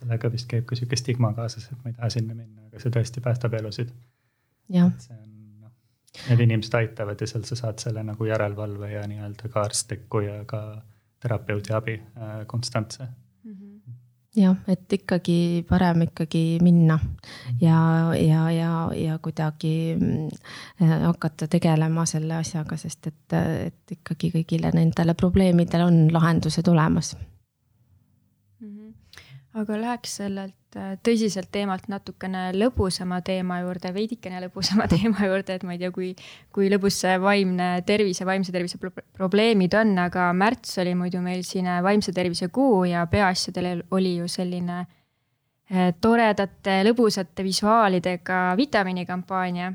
sellega vist käib ka sihuke stigma kaasas, et ma ei taha sinna minna, aga see tõesti päästab elusid. jah Need inimesed aitavad ja seal sa saad selle nagu järelevalve ja nii-öelda ka arstliku ja ka terapeudi abi äh, konstantse mm. -hmm. jah, et ikkagi parem ikkagi minna ja, ja, ja, ja kuidagi äh, hakata tegelema selle asjaga, sest et, et ikkagi kõigile nendele probleemidele on lahendused olemas. Aga läheks sellelt Äh, tõsiselt teemalt natukene lõbusama teema juurde, veidikene lõbusama teema juurde, et ma ei tea, kui, kui lõbus see vaimne tervis ja vaimse tervise probleemid on, aga märts oli muidu meil siin äh, vaimse tervise kuu ja peaasjadel oli ju selline äh, toredate, lõbusate visuaalidega vitamiinikampaania.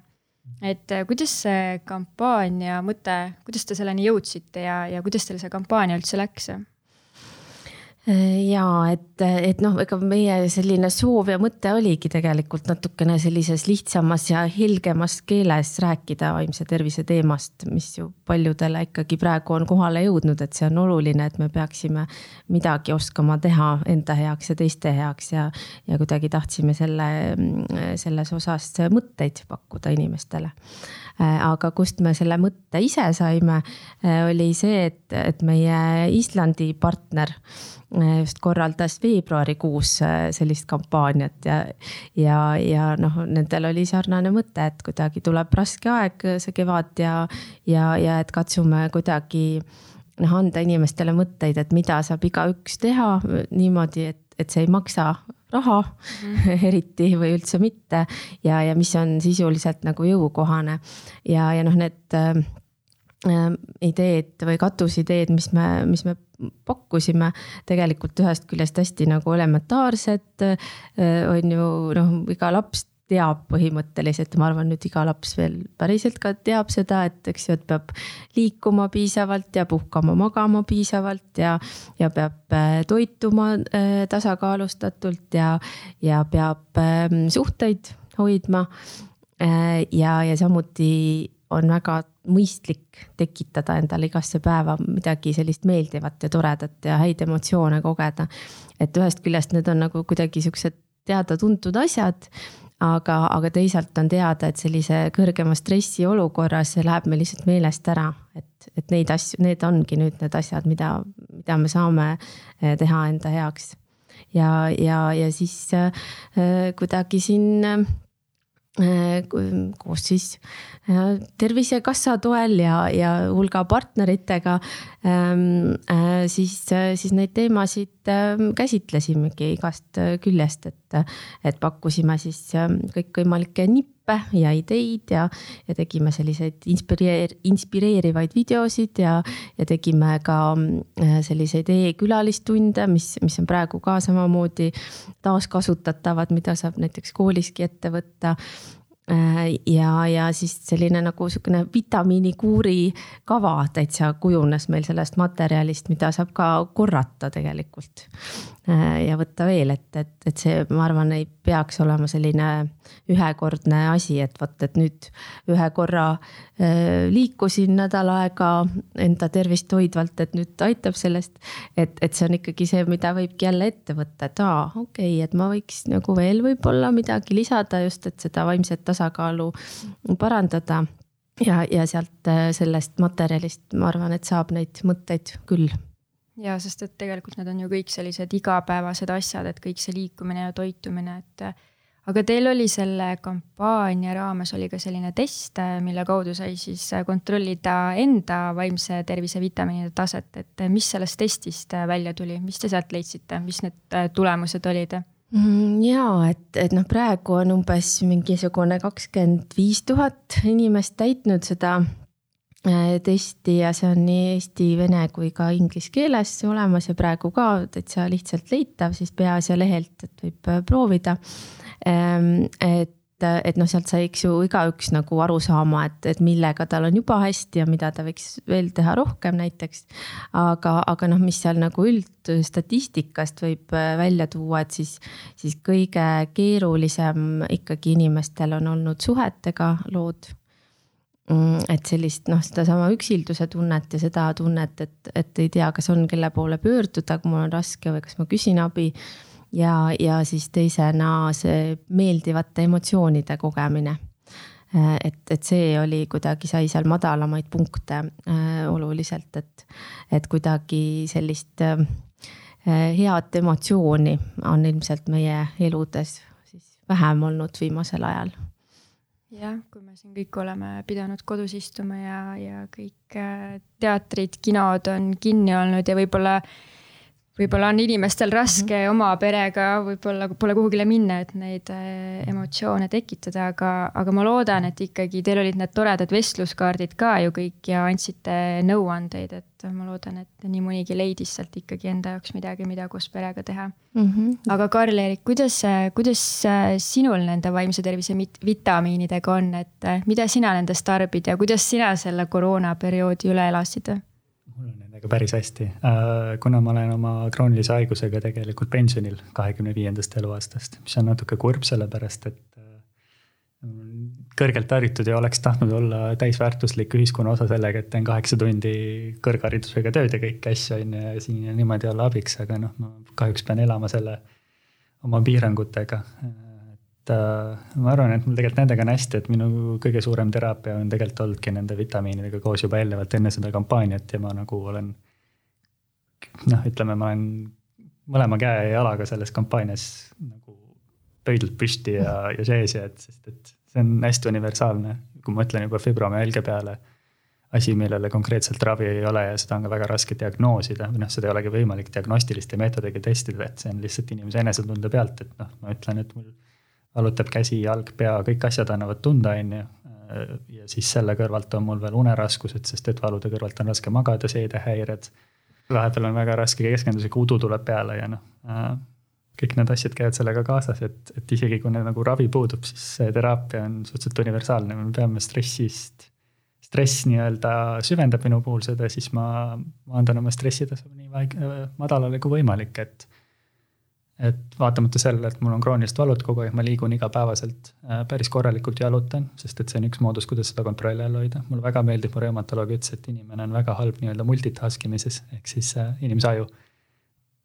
et kuidas see kampaania mõte, kuidas te selleni jõudsite ja, ja kuidas teil see kampaania üldse läks? Ja et, et noh, ega meie selline soov ja mõte oligi tegelikult natukene sellises lihtsamas ja helgemas keeles rääkida vaimse tervise teemast, mis ju paljudele ikkagi praegu on kohale jõudnud, et see on oluline, et me peaksime midagi oskama teha enda heaks ja teiste heaks ja, ja kuidagi tahtsime selle, selles osas mõtteid pakkuda inimestele aga kust me selle mõtte ise saime, oli see, et, et meie Islandi partner Äh, just korraldas veebruarikuus äh, sellist kampaaniat ja, ja, ja noh, nendel oli sarnane mõte, et kuidagi tuleb raske aeg, see kevad ja, ja, ja et katsume kuidagi noh, anda inimestele mõtteid, et mida saab igaüks teha niimoodi, et, et see ei maksa raha mm. eriti või üldse mitte ja, ja mis on sisuliselt nagu jõukohane ja, ja noh, need äh, ideed või katusideed, mis me, mis me pakkusime tegelikult ühest küljest hästi nagu elementaarsed. on ju noh, iga laps teab põhimõtteliselt, ma arvan, nüüd iga laps veel päriselt ka teab seda, et eks ju, et peab liikuma piisavalt ja puhkama, magama piisavalt ja, ja peab äh, toituma äh, tasakaalustatult ja, ja peab ähm, suhteid hoidma. Äh, ja, ja samuti on väga mõistlik tekitada endale igasse päeva midagi sellist meeldivat ja toredat ja häid emotsioone kogeda. et ühest küljest need on nagu kuidagi siuksed teada-tuntud asjad, aga, aga teisalt on teada, et sellise kõrgema stressi olukorras see läheb meil lihtsalt meelest ära, et, et neid asju, need ongi nüüd need asjad, mida, mida me saame eh, teha enda heaks. ja, ja, ja siis äh, kuidagi siin Äh, koos siis äh, Tervisekassa toel ja, ja hulga partneritega siis, siis neid teemasid ähm, käsitlesimegi igast küljest, et, et pakkusime siis ähm, kõikvõimalikke nippe ja ideid ja, ja tegime selliseid inspireer-, inspireerivaid videosid ja, ja tegime ka selliseid e-külalistunde, mis, mis on praegu ka samamoodi taaskasutatavad, mida saab näiteks kooliski ette võtta. Äh, ja, ja siis selline nagu sihukene vitamiinikuuri kava täitsa kujunes meil sellest materjalist, mida saab ka korrata tegelikult. Äh, ja võtta veel, et, et, et see, ma arvan, ei peaks olema selline ühekordne asi, et vot, et nüüd ühe korra äh, liikusin nädal aega enda tervist hoidvalt, et nüüd aitab sellest. et, et see on ikkagi see, mida võibki jälle ette võtta, et aa, okei okay,, et ma võiks nagu veel võib-olla midagi lisada just, et seda vaimset tasakaalu parandada ja, ja sealt sellest materjalist ma arvan, et saab neid mõtteid küll ja sest, et tegelikult need on ju kõik sellised igapäevased asjad, et kõik see liikumine ja toitumine, et aga teil oli selle kampaania raames oli ka selline test, mille kaudu sai siis kontrollida enda vaimse tervise vitamiinide taset, et mis sellest testist välja tuli, mis te sealt leidsite, mis need tulemused olid? Mm, ja et, et noh, praegu on umbes mingisugune kakskümmend viis tuhat inimest täitnud seda Äh, testi ja see on nii eesti, vene kui ka inglise keeles olemas ja praegu ka täitsa lihtsalt leitav siis Peaasja lehelt, et võib äh, proovida. Ähm, et, et noh, sealt saiks ju igaüks nagu aru saama, et, et millega tal on juba hästi ja mida ta võiks veel teha rohkem näiteks. aga, aga noh, mis seal nagu üldstatistikast võib äh, välja tuua, et siis, siis kõige keerulisem ikkagi inimestel on olnud suhetega lood Mm, et sellist noh, sedasama üksilduse tunnet ja seda tunnet, et, et ei tea, kas on, kelle poole pöörduda, kui mul on raske või kas ma küsin abi. Ja, ja siis teisena see meeldivate emotsioonide kogemine. Äh, et, et see oli kuidagi sai seal madalamaid punkte äh, oluliselt, et, et kuidagi sellist äh, head emotsiooni on ilmselt meie eludes siis vähem olnud viimasel ajal jah, kui me siin kõik oleme pidanud kodus istuma ja, ja kõik äh, teatrid, kinod on kinni olnud ja võib-olla võib-olla on inimestel raske mm -hmm. oma perega, võib-olla pole kuhugile minna, et neid äh, emotsioone tekitada, aga, aga ma loodan, et ikkagi teil olid need toredad vestluskaardid ka ju kõik ja andsite nõuandeid, et ma loodan, et nii mõnigi leidis sealt ikkagi enda jaoks midagi, mida koos perega teha mm. -hmm. aga Karl-Erik, kuidas, kuidas sinul nende vaimse tervise vitamiinidega on, et mida sina nendest tarbid ja kuidas sina selle koroonaperioodi üle elasid? Mul on nendega päris hästi, äh, kuna ma olen oma kroonilise haigusega tegelikult pensionil kahekümne viiendast eluaastast, mis on natuke kurb, sellepärast et äh, kõrgelt haritud ja oleks tahtnud olla täisväärtuslik ühiskonna osa sellega, et teen kaheksa tundi kõrgharidusega tööd ja kõiki asju on ju ja siin ja niimoodi olla abiks, aga noh, ma kahjuks pean elama selle oma piirangutega et äh, ma arvan, et mul tegelikult nendega on hästi, et minu kõige suurem teraapia on tegelikult olnudki nende vitamiinidega koos juba eelnevalt enne seda kampaaniat ja ma nagu olen. noh, ütleme, ma olen mõlema käe ja jalaga selles kampaanias nagu pöidlalt püsti ja, ja sees ja et, sest et see on hästi universaalne, kui ma mõtlen juba fibromüalgia peale. asi, millele konkreetselt ravi ei ole ja seda on ka väga raske diagnoosida või noh, seda ei olegi võimalik diagnostiliste meetodiga testida, et see on lihtsalt inimese enesetunde pealt, et noh, ma ütlen, et mul valutab käsi, jalg, pea, kõik asjad annavad tunda, on ju. ja siis selle kõrvalt on mul veel uneraskused, sest et valude kõrvalt on raske magada, seedehäired. vahepeal on väga raske keskendusega, udu tuleb peale ja noh. kõik need asjad käivad sellega kaasas, et, et isegi kui nagu ravi puudub, siis see teraapia on suhteliselt universaalne, me peame stressist. stress nii-öelda süvendab minu puhul seda, siis ma maandan oma stressitaseme nii madalale kui võimalik, et et vaatamata sellele, et mul on kroonilised valud kogu aeg, ma liigun igapäevaselt äh, päris korralikult jalutan, sest et see on üks moodus, kuidas seda kontrolli all hoida. mulle väga meeldib, mu reumatoloog ütles, et inimene on väga halb nii-öelda multitask imises ehk siis äh, inimese aju.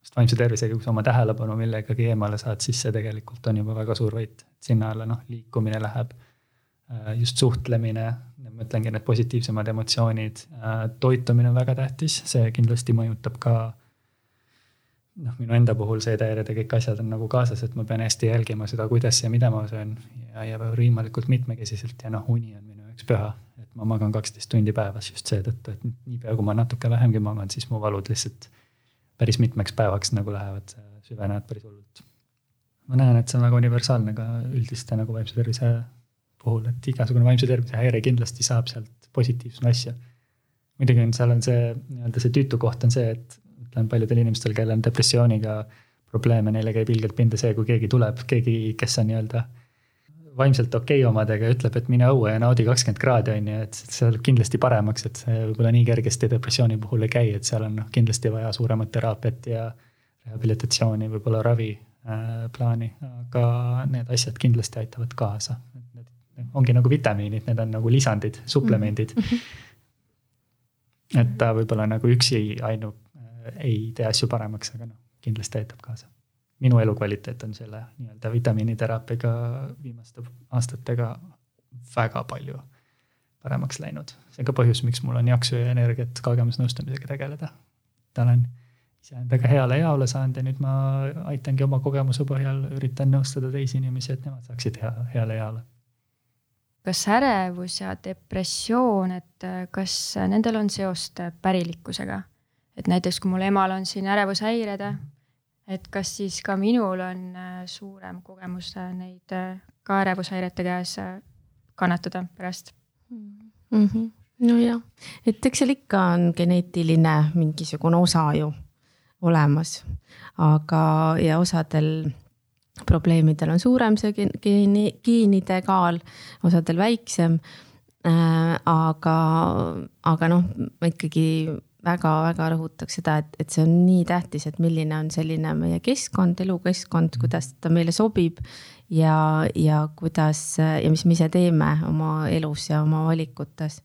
sest vaimse tervisega, kui sa oma tähelepanu millegagi eemale saad, siis see tegelikult on juba väga suur võit. sinna alla noh, liikumine läheb äh,, just suhtlemine, ma ütlengi, need positiivsemad emotsioonid äh,, toitumine on väga tähtis, see kindlasti mõjutab ka noh, minu enda puhul seedehäired ja kõik asjad on nagu kaasas, et ma pean hästi jälgima seda, kuidas ja mida ma söön ja, ja võimalikult mitmekesiselt ja noh, uni on minu jaoks püha. et ma magan kaksteist tundi päevas just seetõttu, et niipea kui ma natuke vähemgi magan, siis mu valud lihtsalt päris mitmeks päevaks nagu lähevad, süvenevad päris hullult. ma näen, et see on väga universaalne ka üldiste nagu vaimse tervise puhul, et igasugune vaimse tervise häire kindlasti saab sealt positiivset asja. muidugi on, seal on see nii-öelda see tüütu koht on see, et ütlen paljudel inimestel, kellel on depressiooniga probleeme, neile käib ilgelt pinda see, kui keegi tuleb, keegi, kes on nii-öelda vaimselt okei okay omadega ja ütleb, et mine õue ja naudi kakskümmend kraadi, on ju, et see läheb kindlasti paremaks, et see võib-olla nii kergesti depressiooni puhul ei käi, et seal on noh, kindlasti vaja suuremat teraapiat ja rehabilitatsiooni, võib-olla ravi äh, plaani, aga need asjad kindlasti aitavad kaasa. ongi nagu vitamiinid, need on nagu lisandid, suplemendid mm. -hmm. et ta võib-olla nagu üksi ainu ei tee asju paremaks, aga noh, kindlasti aitab kaasa. minu elukvaliteet on selle nii-öelda vitamiiniteraapiaga viimaste aastatega väga palju paremaks läinud. see on ka põhjus, miks mul on jaksu ja energiat kaugemas nõustamisega tegeleda. olen iseendaga heale jaole saanud ja nüüd ma aitangi oma kogemuse põhjal, üritan nõustada teisi inimesi, et nemad saaksid hea, heale jaole. kas ärevus ja depressioon, et kas nendel on seost pärilikkusega? Et näiteks, kui mul emal on siin ärevushäired, et kas siis ka minul on äh, suurem kogemus neid ka ärevushäirete käes kannatada pärast mm? -hmm. nojah, et eks seal ikka on geneetiline mingisugune osa ju olemas. aga, ja osadel probleemidel on suurem see geeni, geenide kaal, osadel väiksem äh,. aga, aga noh, ikkagi väga-väga rõhutaks seda, et, et see on nii tähtis, et milline on selline meie keskkond, elukeskkond, kuidas ta meile sobib. ja, ja kuidas ja mis me ise teeme oma elus ja oma valikutes.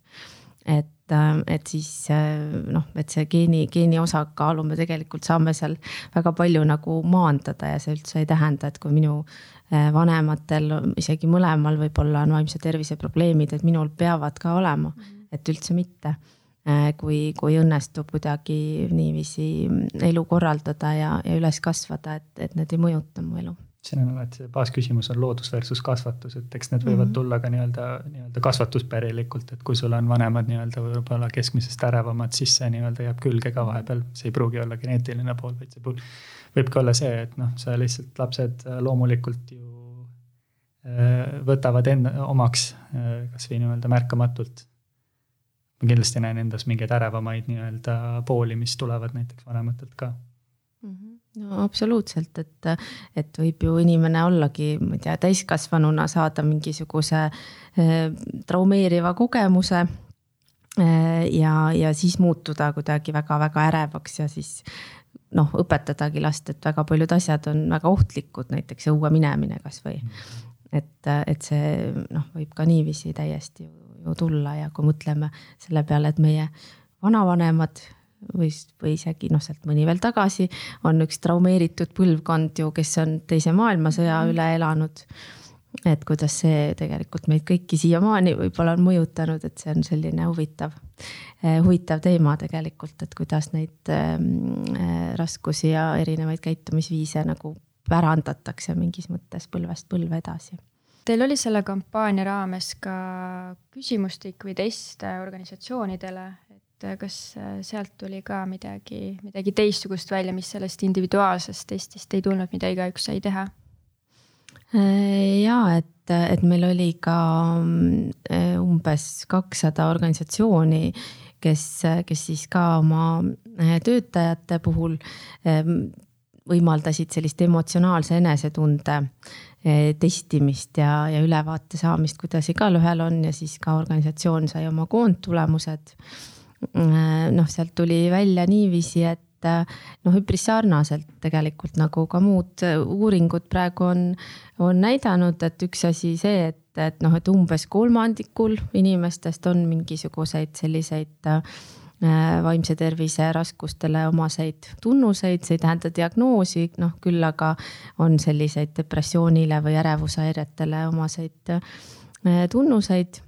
et et, et siis noh, et see geeni, geeni osakaalu me tegelikult saame seal väga palju nagu maandada ja see üldse ei tähenda, et kui minu äh, vanematel, isegi mõlemal võib-olla on vaimse tervise probleemid, et minul peavad ka olema, mhm. et üldse mitte kui, kui õnnestub kuidagi niiviisi elu korraldada ja, ja üles kasvada, et, et need ei mõjuta mu elu siin on alati see baasküsimus on loodus versus kasvatus, et eks need võivad mm -hmm. tulla ka nii-öelda, nii-öelda kasvatuspärilikult, et kui sul on vanemad nii-öelda võib-olla keskmisest ärevamad, siis see nii-öelda jääb külge ka vahepeal, see ei pruugi olla geneetiline pool, vaid see võib ka olla see, et noh, sa lihtsalt lapsed loomulikult ju äh, võtavad enda omaks äh, kasvõi nii-öelda märkamatult. Ma kindlasti näen endas mingeid ärevamaid nii-öelda pooli, mis tulevad näiteks vanematelt ka. -hmm no absoluutselt, et, et võib ju inimene ollagi, ma ei tea, täiskasvanuna saada mingisuguse äh, traumeeriva kogemuse äh, ja, ja siis muutuda kuidagi väga-väga ärevaks ja siis noh, õpetadagi last, et väga paljud asjad on väga ohtlikud, näiteks õue minemine kasvõi. et, et see noh, võib ka niiviisi täiesti ju, ju tulla ja kui mõtleme selle peale, et meie vanavanemad või, või isegi noh, sealt mõni veel tagasi on üks traumeeritud põlvkond ju, kes on teise maailmasõja mhm. üle elanud. et kuidas see tegelikult meid kõiki siiamaani võib-olla on mõjutanud, et see on selline huvitav, eh, huvitav teema tegelikult, et kuidas neid äh, raskusi ja erinevaid käitumisviise nagu pärandatakse mingis mõttes põlvest põlve edasi Teil oli selle kampaania raames ka küsimustik või test organisatsioonidele, et äh, kas äh, sealt tuli ka midagi, midagi teistsugust välja, mis sellest individuaalsest testist ei tulnud, mida igaüks sai teha? Äh, ja et, et meil oli ka umbes kakssada organisatsiooni, kes, kes siis ka oma töötajate puhul võimaldasid sellist emotsionaalse enesetunde testimist ja, ja ülevaate saamist, kuidas igalühel on ja siis ka organisatsioon sai oma koondtulemused. Äh, noh, sealt tuli välja niiviisi, et äh, noh, üpris sarnaselt tegelikult nagu ka muud äh, uuringud praegu on, on näidanud, et üks asi see, et, et noh, et umbes kolmandikul inimestest on mingisuguseid selliseid vaimse tervise raskustele omaseid tunnuseid, see ei tähenda diagnoosi, noh küll aga on selliseid depressioonile või ärevushäiretele omaseid tunnuseid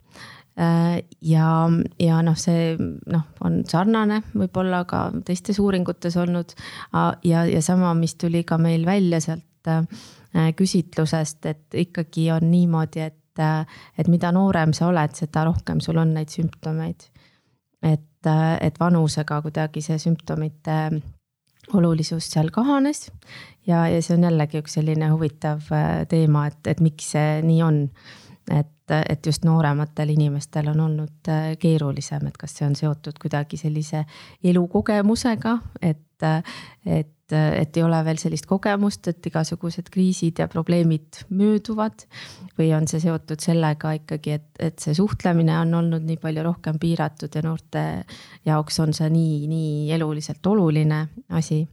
Äh, ja, ja noh, see noh, on sarnane võib-olla ka teistes uuringutes olnud ja, ja sama, mis tuli ka meil välja sealt äh, küsitlusest, et ikkagi on niimoodi, et, äh, et mida noorem sa oled, seda rohkem sul on neid sümptomeid. Et, et vanusega kuidagi see sümptomite olulisus seal kahanes. Ja, ja see on jällegi üks selline huvitav teema, et, et miks see nii on. Et, et just noorematel inimestel on olnud äh, keerulisem, et kas see on seotud kuidagi sellise elukogemusega, et, et, et ei ole veel sellist kogemust, et igasugused kriisid ja probleemid mööduvad. või on see seotud sellega ikkagi, et, et see suhtlemine on olnud nii palju rohkem piiratud ja noorte jaoks on see nii, nii eluliselt oluline asi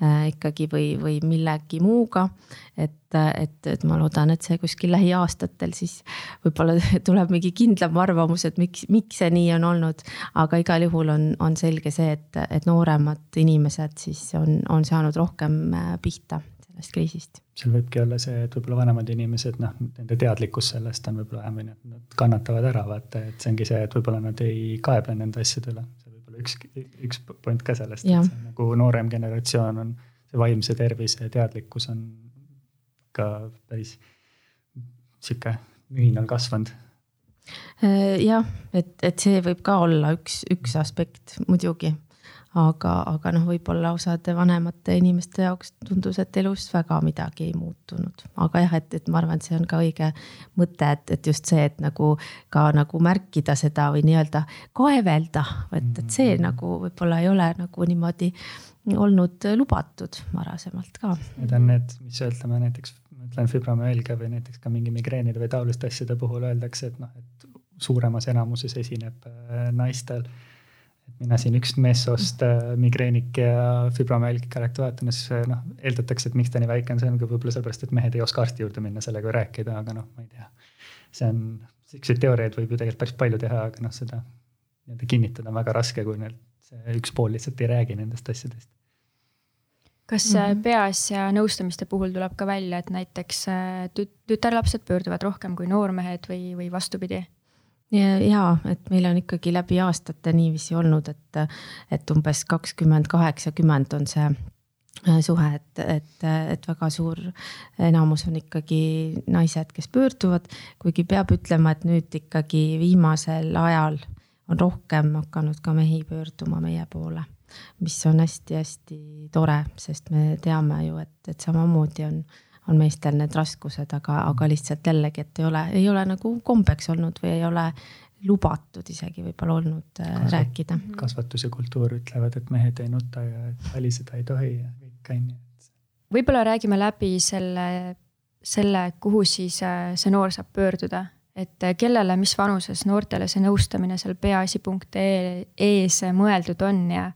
ikkagi või, või millegi muuga. et, et, et ma loodan, et see kuskil lähiaastatel siis võib-olla tuleb mingi kindlam arvamus, et miks, miks see nii on olnud. aga igal juhul on, on selge see, et, et nooremad inimesed siis on, on saanud rohkem äh, pihta sellest kriisist. seal võibki olla see, et võib-olla vanemad inimesed, noh, nende teadlikkus sellest on võib-olla vähem või nad kannatavad ära, vaata, et see ongi see, et võib-olla nad ei kaeble nende asjade üle üks, üks point ka sellest, et see nagu noorem generatsioon on, see vaimse tervise teadlikkus on ka päris sihuke mühinal kasvanud Äh, jah, et, et see võib ka olla üks, üks aspekt muidugi. Aga, aga noh, võib-olla osade vanemate inimeste jaoks tundus, et elus väga midagi ei muutunud, aga jah, et, et ma arvan, et see on ka õige mõte, et, et just see, et nagu ka nagu märkida seda või nii-öelda kaevelda, et, et see mm. nagu võib-olla ei ole nagu niimoodi olnud lubatud varasemalt ka. Need on need, mis ütleme näiteks ütlen fibromüalgia või näiteks ka mingi migreenide või taoliste asjade puhul öeldakse, et noh, et suuremas enamuses esineb äh, naistel. et mina siin üks meessoost äh, migreenik ja ja siis äh, noh, eeldatakse, et miks ta nii väike on, see on ka võib-olla sellepärast, et mehed ei oska arsti juurde minna sellega rääkida, aga noh, ma ei tea. see on, siukseid teooriaid võib ju tegelikult päris palju teha, aga noh, seda nii-öelda kinnitada on väga raske, kui nüüd see üks pool lihtsalt ei räägi nendest asjadest kas mm -hmm. peaasja nõustamiste puhul tuleb ka välja, et näiteks tüt-, tütarlapsed pöörduvad rohkem kui noormehed või, või vastupidi? Ja, et meil on ikkagi läbi aastate niiviisi olnud, et, et umbes kakskümmend, kaheksakümmend on see äh, suhe, et, et, et väga suur enamus on ikkagi naised, kes pöörduvad, kuigi peab ütlema, et nüüd ikkagi viimasel ajal on rohkem hakanud ka mehi pöörduma meie poole mis on hästi-hästi tore, sest me teame ju, et, et samamoodi on, on meestel need raskused, aga, aga lihtsalt jällegi, et ei ole, ei ole nagu kombeks olnud või ei ole lubatud isegi võib-olla olnud äh, Kasvat, rääkida. kasvatus ja kultuur ütlevad, et mehed ei nuta ja et väliseda ei tohi ja kõik on ju. võib-olla räägime läbi selle, selle, kuhu siis äh, see noor saab pöörduda, et äh, kellele, mis vanuses noortele see nõustamine seal peaasi.ee ees mõeldud on ja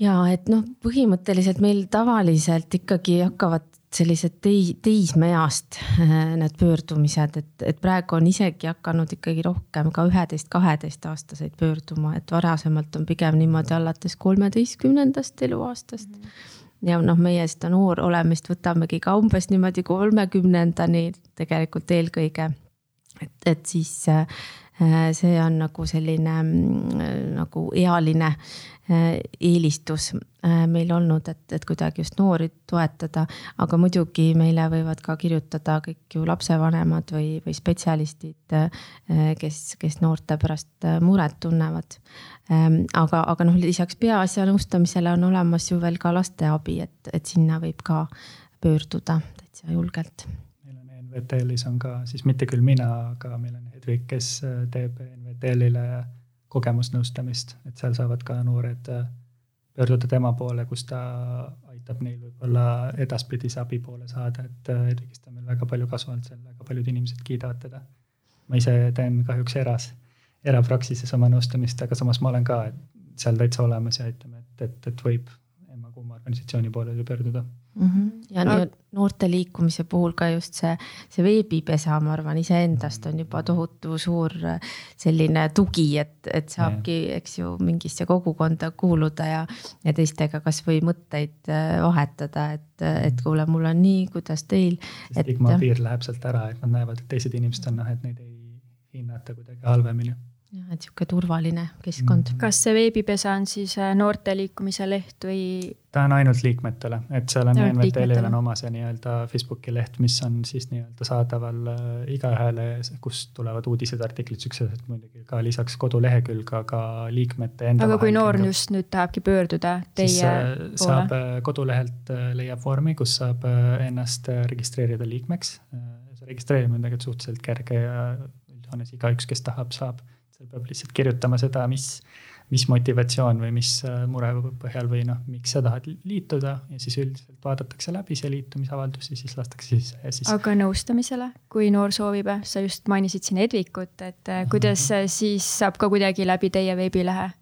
ja et noh, põhimõtteliselt meil tavaliselt ikkagi hakkavad sellised tei-, teismeeast äh, need pöördumised, et, et praegu on isegi hakanud ikkagi rohkem ka üheteist, kaheteistaastaseid pöörduma, et varasemalt on pigem niimoodi alates kolmeteistkümnendast eluaastast mm. -hmm. ja noh, meie seda noor olemist võtamegi ka umbes niimoodi kolmekümnendani tegelikult eelkõige. et, et siis äh, see on nagu selline mm, nagu ealine eelistus äh, meil olnud, et, et kuidagi just noori toetada, aga muidugi meile võivad ka kirjutada kõik ju lapsevanemad või, või spetsialistid, äh, kes, kes noorte pärast muret tunnevad. Ähm, aga, aga noh, lisaks peaasja nõustamisele on olemas ju veel ka lasteabi, et, et sinna võib ka pöörduda täitsa julgelt. meil on NVTL-is on ka siis mitte küll mina, aga meil on Hedvig, kes teeb NVTL-ile kogemusnõustamist, et seal saavad ka noored äh, pöörduda tema poole, kus ta aitab neil võib-olla edaspidise abi poole saada, et äh, on meil väga palju kasu olnud seal, väga paljud inimesed kiidavad teda. ma ise teen kahjuks eras, erapraksises oma nõustamist, aga samas ma olen ka seal täitsa olemas ja aitame, et, et, et võib Emma Kuuma organisatsiooni poole pöörduda mm. -hmm. ja no. noorte liikumise puhul ka just see, see veebipesa, ma arvan, iseendast on juba tohutu suur äh, selline tugi, et, et saabki, eks ju, mingisse kogukonda kuuluda ja, ja teistega kasvõi mõtteid äh, vahetada, et, et kuule, mul on nii, kuidas teil. see stigmapiir läheb sealt ära, et nad näevad, et teised inimesed on noh, et neid ei hinnata kuidagi halvemini et sihuke turvaline keskkond. Mm. kas see veebipesa on siis äh, noorte liikumise leht või? ta on ainult liikmetele, et seal on NVTL-il on oma see nii-öelda Facebooki leht, mis on siis nii-öelda saadaval äh, igaühele, kust tulevad uudised, artiklid, siuksed muidugi ka lisaks kodulehekülg, aga liikmete enda. aga kui noor just nüüd tahabki pöörduda teie siis, äh, poole? saab kodulehelt leiab vormi, kus saab ennast registreerida liikmeks. see registreerimine on tegelikult suhteliselt kerge ja üldjoones igaüks, kes tahab, saab seal peab lihtsalt kirjutama seda, mis, mis motivatsioon või mis äh, mure põhjal või noh, miks sa tahad liituda ja siis üldiselt vaadatakse läbi see liitumisavaldus ja siis lastakse sisse ja siis. aga nõustamisele, kui noor soovib, sa just mainisid siin Edvikut, et äh, kuidas siis saab ka kuidagi läbi teie veebilehe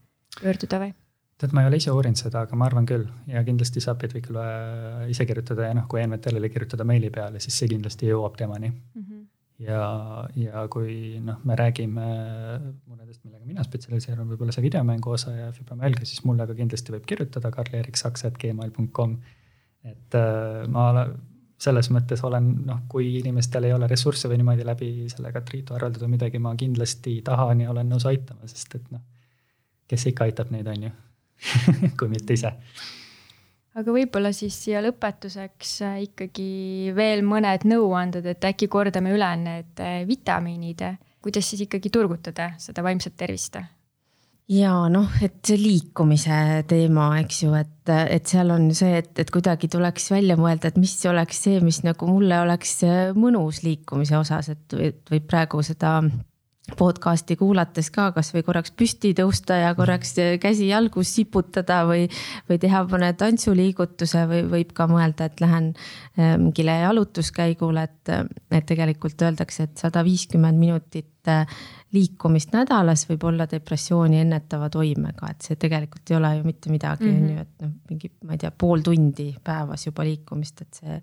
pöörduda või? tead, ma ei ole ise uurinud seda, aga ma arvan küll ja kindlasti saab Edvikule ise kirjutada ja noh, kui ENVTL-ile kirjutada meili peale, siis see kindlasti jõuab temani mm. Ja, ja kui noh, me räägime muredest, millega mina spetsialiseerun, võib-olla see videomängu osa ja fibromüalgia, siis mulle ka kindlasti võib kirjutada karl-erik-saks.gmail.com. et äh, ma selles mõttes olen noh, kui inimestel ei ole ressursse või niimoodi läbi sellega Triitu arveldada midagi, ma kindlasti tahan ja olen nõus aitama, sest et noh, kes ikka aitab neid, on ju kui mitte ise. Aga võib-olla siis siia lõpetuseks äh, ikkagi veel mõned nõuanded, et äkki kordame üle need äh, vitamiinid, kuidas siis ikkagi turgutada seda vaimset tervist? ja noh, et see liikumise teema, eks ju, et, et seal on see, et, et kuidagi tuleks välja mõelda, et mis oleks see, mis nagu mulle oleks mõnus liikumise osas, et võib praegu seda podcast'i kuulates ka kasvõi korraks püsti tõusta ja korraks käsi jalgu siputada või, või teha mõne tantsuliigutuse või võib ka mõelda, et lähen äh, mingile jalutuskäigule, et, et tegelikult öeldakse, et sada viiskümmend minutit äh, liikumist nädalas võib olla depressiooni ennetava toimega, et see tegelikult ei ole ju mitte midagi, on ju, et noh, mingi, ma ei tea, pool tundi päevas juba liikumist, et see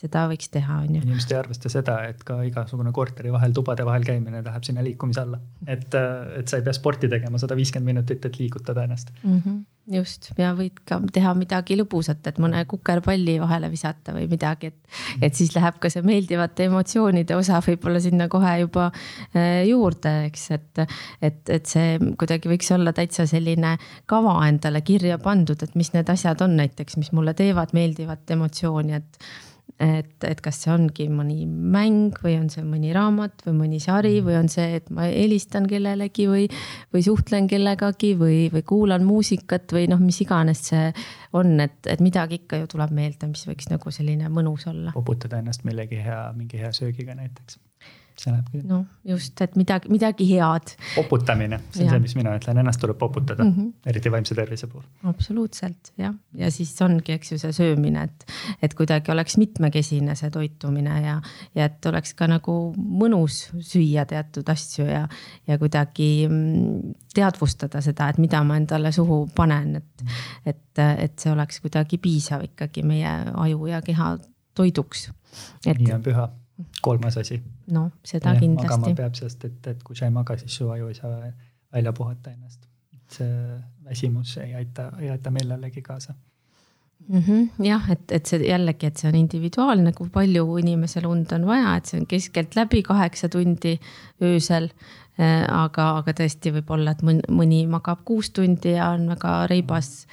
seda võiks teha, on ju. inimesed ei arvesta seda, et ka igasugune korteri vahel, tubade vahel käimine läheb sinna liikumise alla. et, et sa ei pea sporti tegema sada viiskümmend minutit, et liigutada ennast mm. -hmm. just ja võid ka teha midagi lõbusat, et mõne kukerpalli vahele visata või midagi, et, et siis läheb ka see meeldivate emotsioonide osa võib-olla sinna kohe juba äh, juurde, eks, et. et, et see kuidagi võiks olla täitsa selline kava endale kirja pandud, et mis need asjad on näiteks, mis mulle teevad meeldivat emotsiooni, et et, et kas see ongi mõni mäng või on see mõni raamat või mõni sari või on see, et ma helistan kellelegi või, või suhtlen kellegagi või, või kuulan muusikat või noh, mis iganes see on, et, et midagi ikka ju tuleb meelde, mis võiks nagu selline mõnus olla. poputada ennast millegi hea, mingi hea söögiga näiteks see läheb küll. noh, just, et midagi, midagi head. poputamine, see on ja. see, mis mina ütlen, ennast tuleb poputada mm, -hmm. eriti vaimse tervise puhul. absoluutselt jah, ja siis ongi, eks ju, see söömine, et, et kuidagi oleks mitmekesine see toitumine ja, ja et oleks ka nagu mõnus süüa teatud asju ja, ja kuidagi mm, teadvustada seda, et mida ma endale suhu panen, et, et, et see oleks kuidagi piisav ikkagi meie aju ja keha toiduks. nii on püha kolmas asi. noh, seda ja, kindlasti. magama peab, sest et, et kui sa ei maga, siis su aju ei saa välja puhata ennast. see väsimus ei aita, ei aita millelegi kaasa mm. -hmm, jah, et, et see jällegi, et see on individuaalne, kui palju inimesel und on vaja, et see on keskeltläbi kaheksa tundi öösel. Äh, aga, aga tõesti võib olla, et mõni, mõni magab kuus tundi ja on väga reibas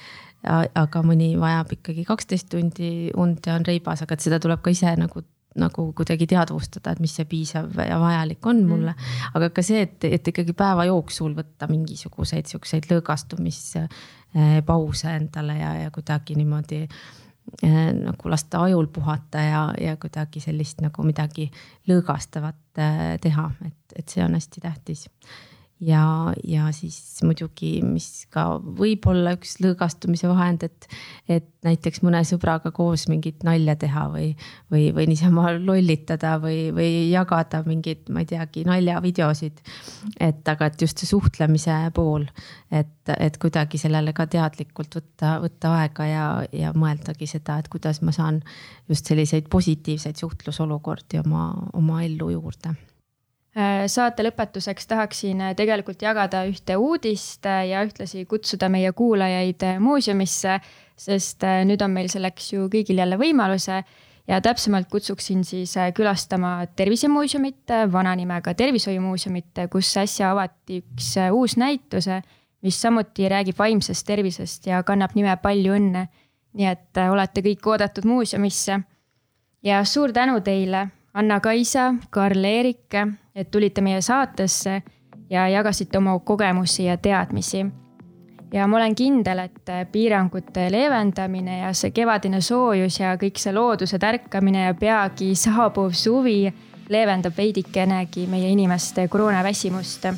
aga mõni vajab ikkagi kaksteist tundi und ja on reibas, aga et seda tuleb ka ise nagu nagu kuidagi teadvustada, et mis see piisav ja vajalik on mulle. Mm.. aga ka see, et, et ikkagi päeva jooksul võtta mingisuguseid siukseid lõõgastumistpause endale ja, ja kuidagi niimoodi eh, nagu lasta ajul puhata ja, ja kuidagi sellist nagu midagi lõõgastavat eh, teha, et, et see on hästi tähtis ja, ja siis muidugi, mis ka võib olla üks lõõgastumise vahend, et, et näiteks mõne sõbraga koos mingit nalja teha või, või, või niisama lollitada või, või jagada mingeid, ma ei teagi, naljavideosid. et aga, et just see suhtlemise pool, et, et kuidagi sellele ka teadlikult võtta, võtta aega ja, ja mõeldagi seda, et kuidas ma saan just selliseid positiivseid suhtlusolukordi oma, oma ellu juurde saate lõpetuseks tahaksin äh, tegelikult jagada ühte uudist äh, ja ühtlasi kutsuda meie kuulajaid muuseumisse, sest nüüd on meil selleks ju kõigil jälle võimaluse ja täpsemalt kutsuksin siis külastama Tervisemuuseumit, vana nimega Tervishoiumuuseumit, kus äsja avati üks uus näitus, mis samuti räägib vaimsest tervisest ja kannab nime Palju õnne. nii et olete kõik oodatud muuseumisse. ja suur tänu teile Anna-Kaisa, Karl-Erik, et tulite meie saatesse ja jagasite oma kogemusi ja teadmisi. ja ma olen kindel, et piirangute leevendamine ja see kevadine soojus ja kõik see looduse tärkamine ja peagi saabuv suvi leevendab veidikenegi meie inimeste koroonaväsimust.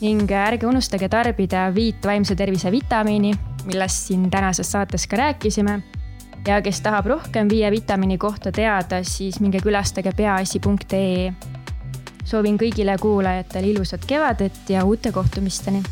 ning ärge unustage tarbida viit vaimse tervise vitamiini, millest siin tänases saates ka rääkisime ja kes tahab rohkem viie vitamiini kohta teada, siis minge külastage peaasi.ee. soovin kõigile kuulajatele ilusat kevadet ja uute kohtumisteni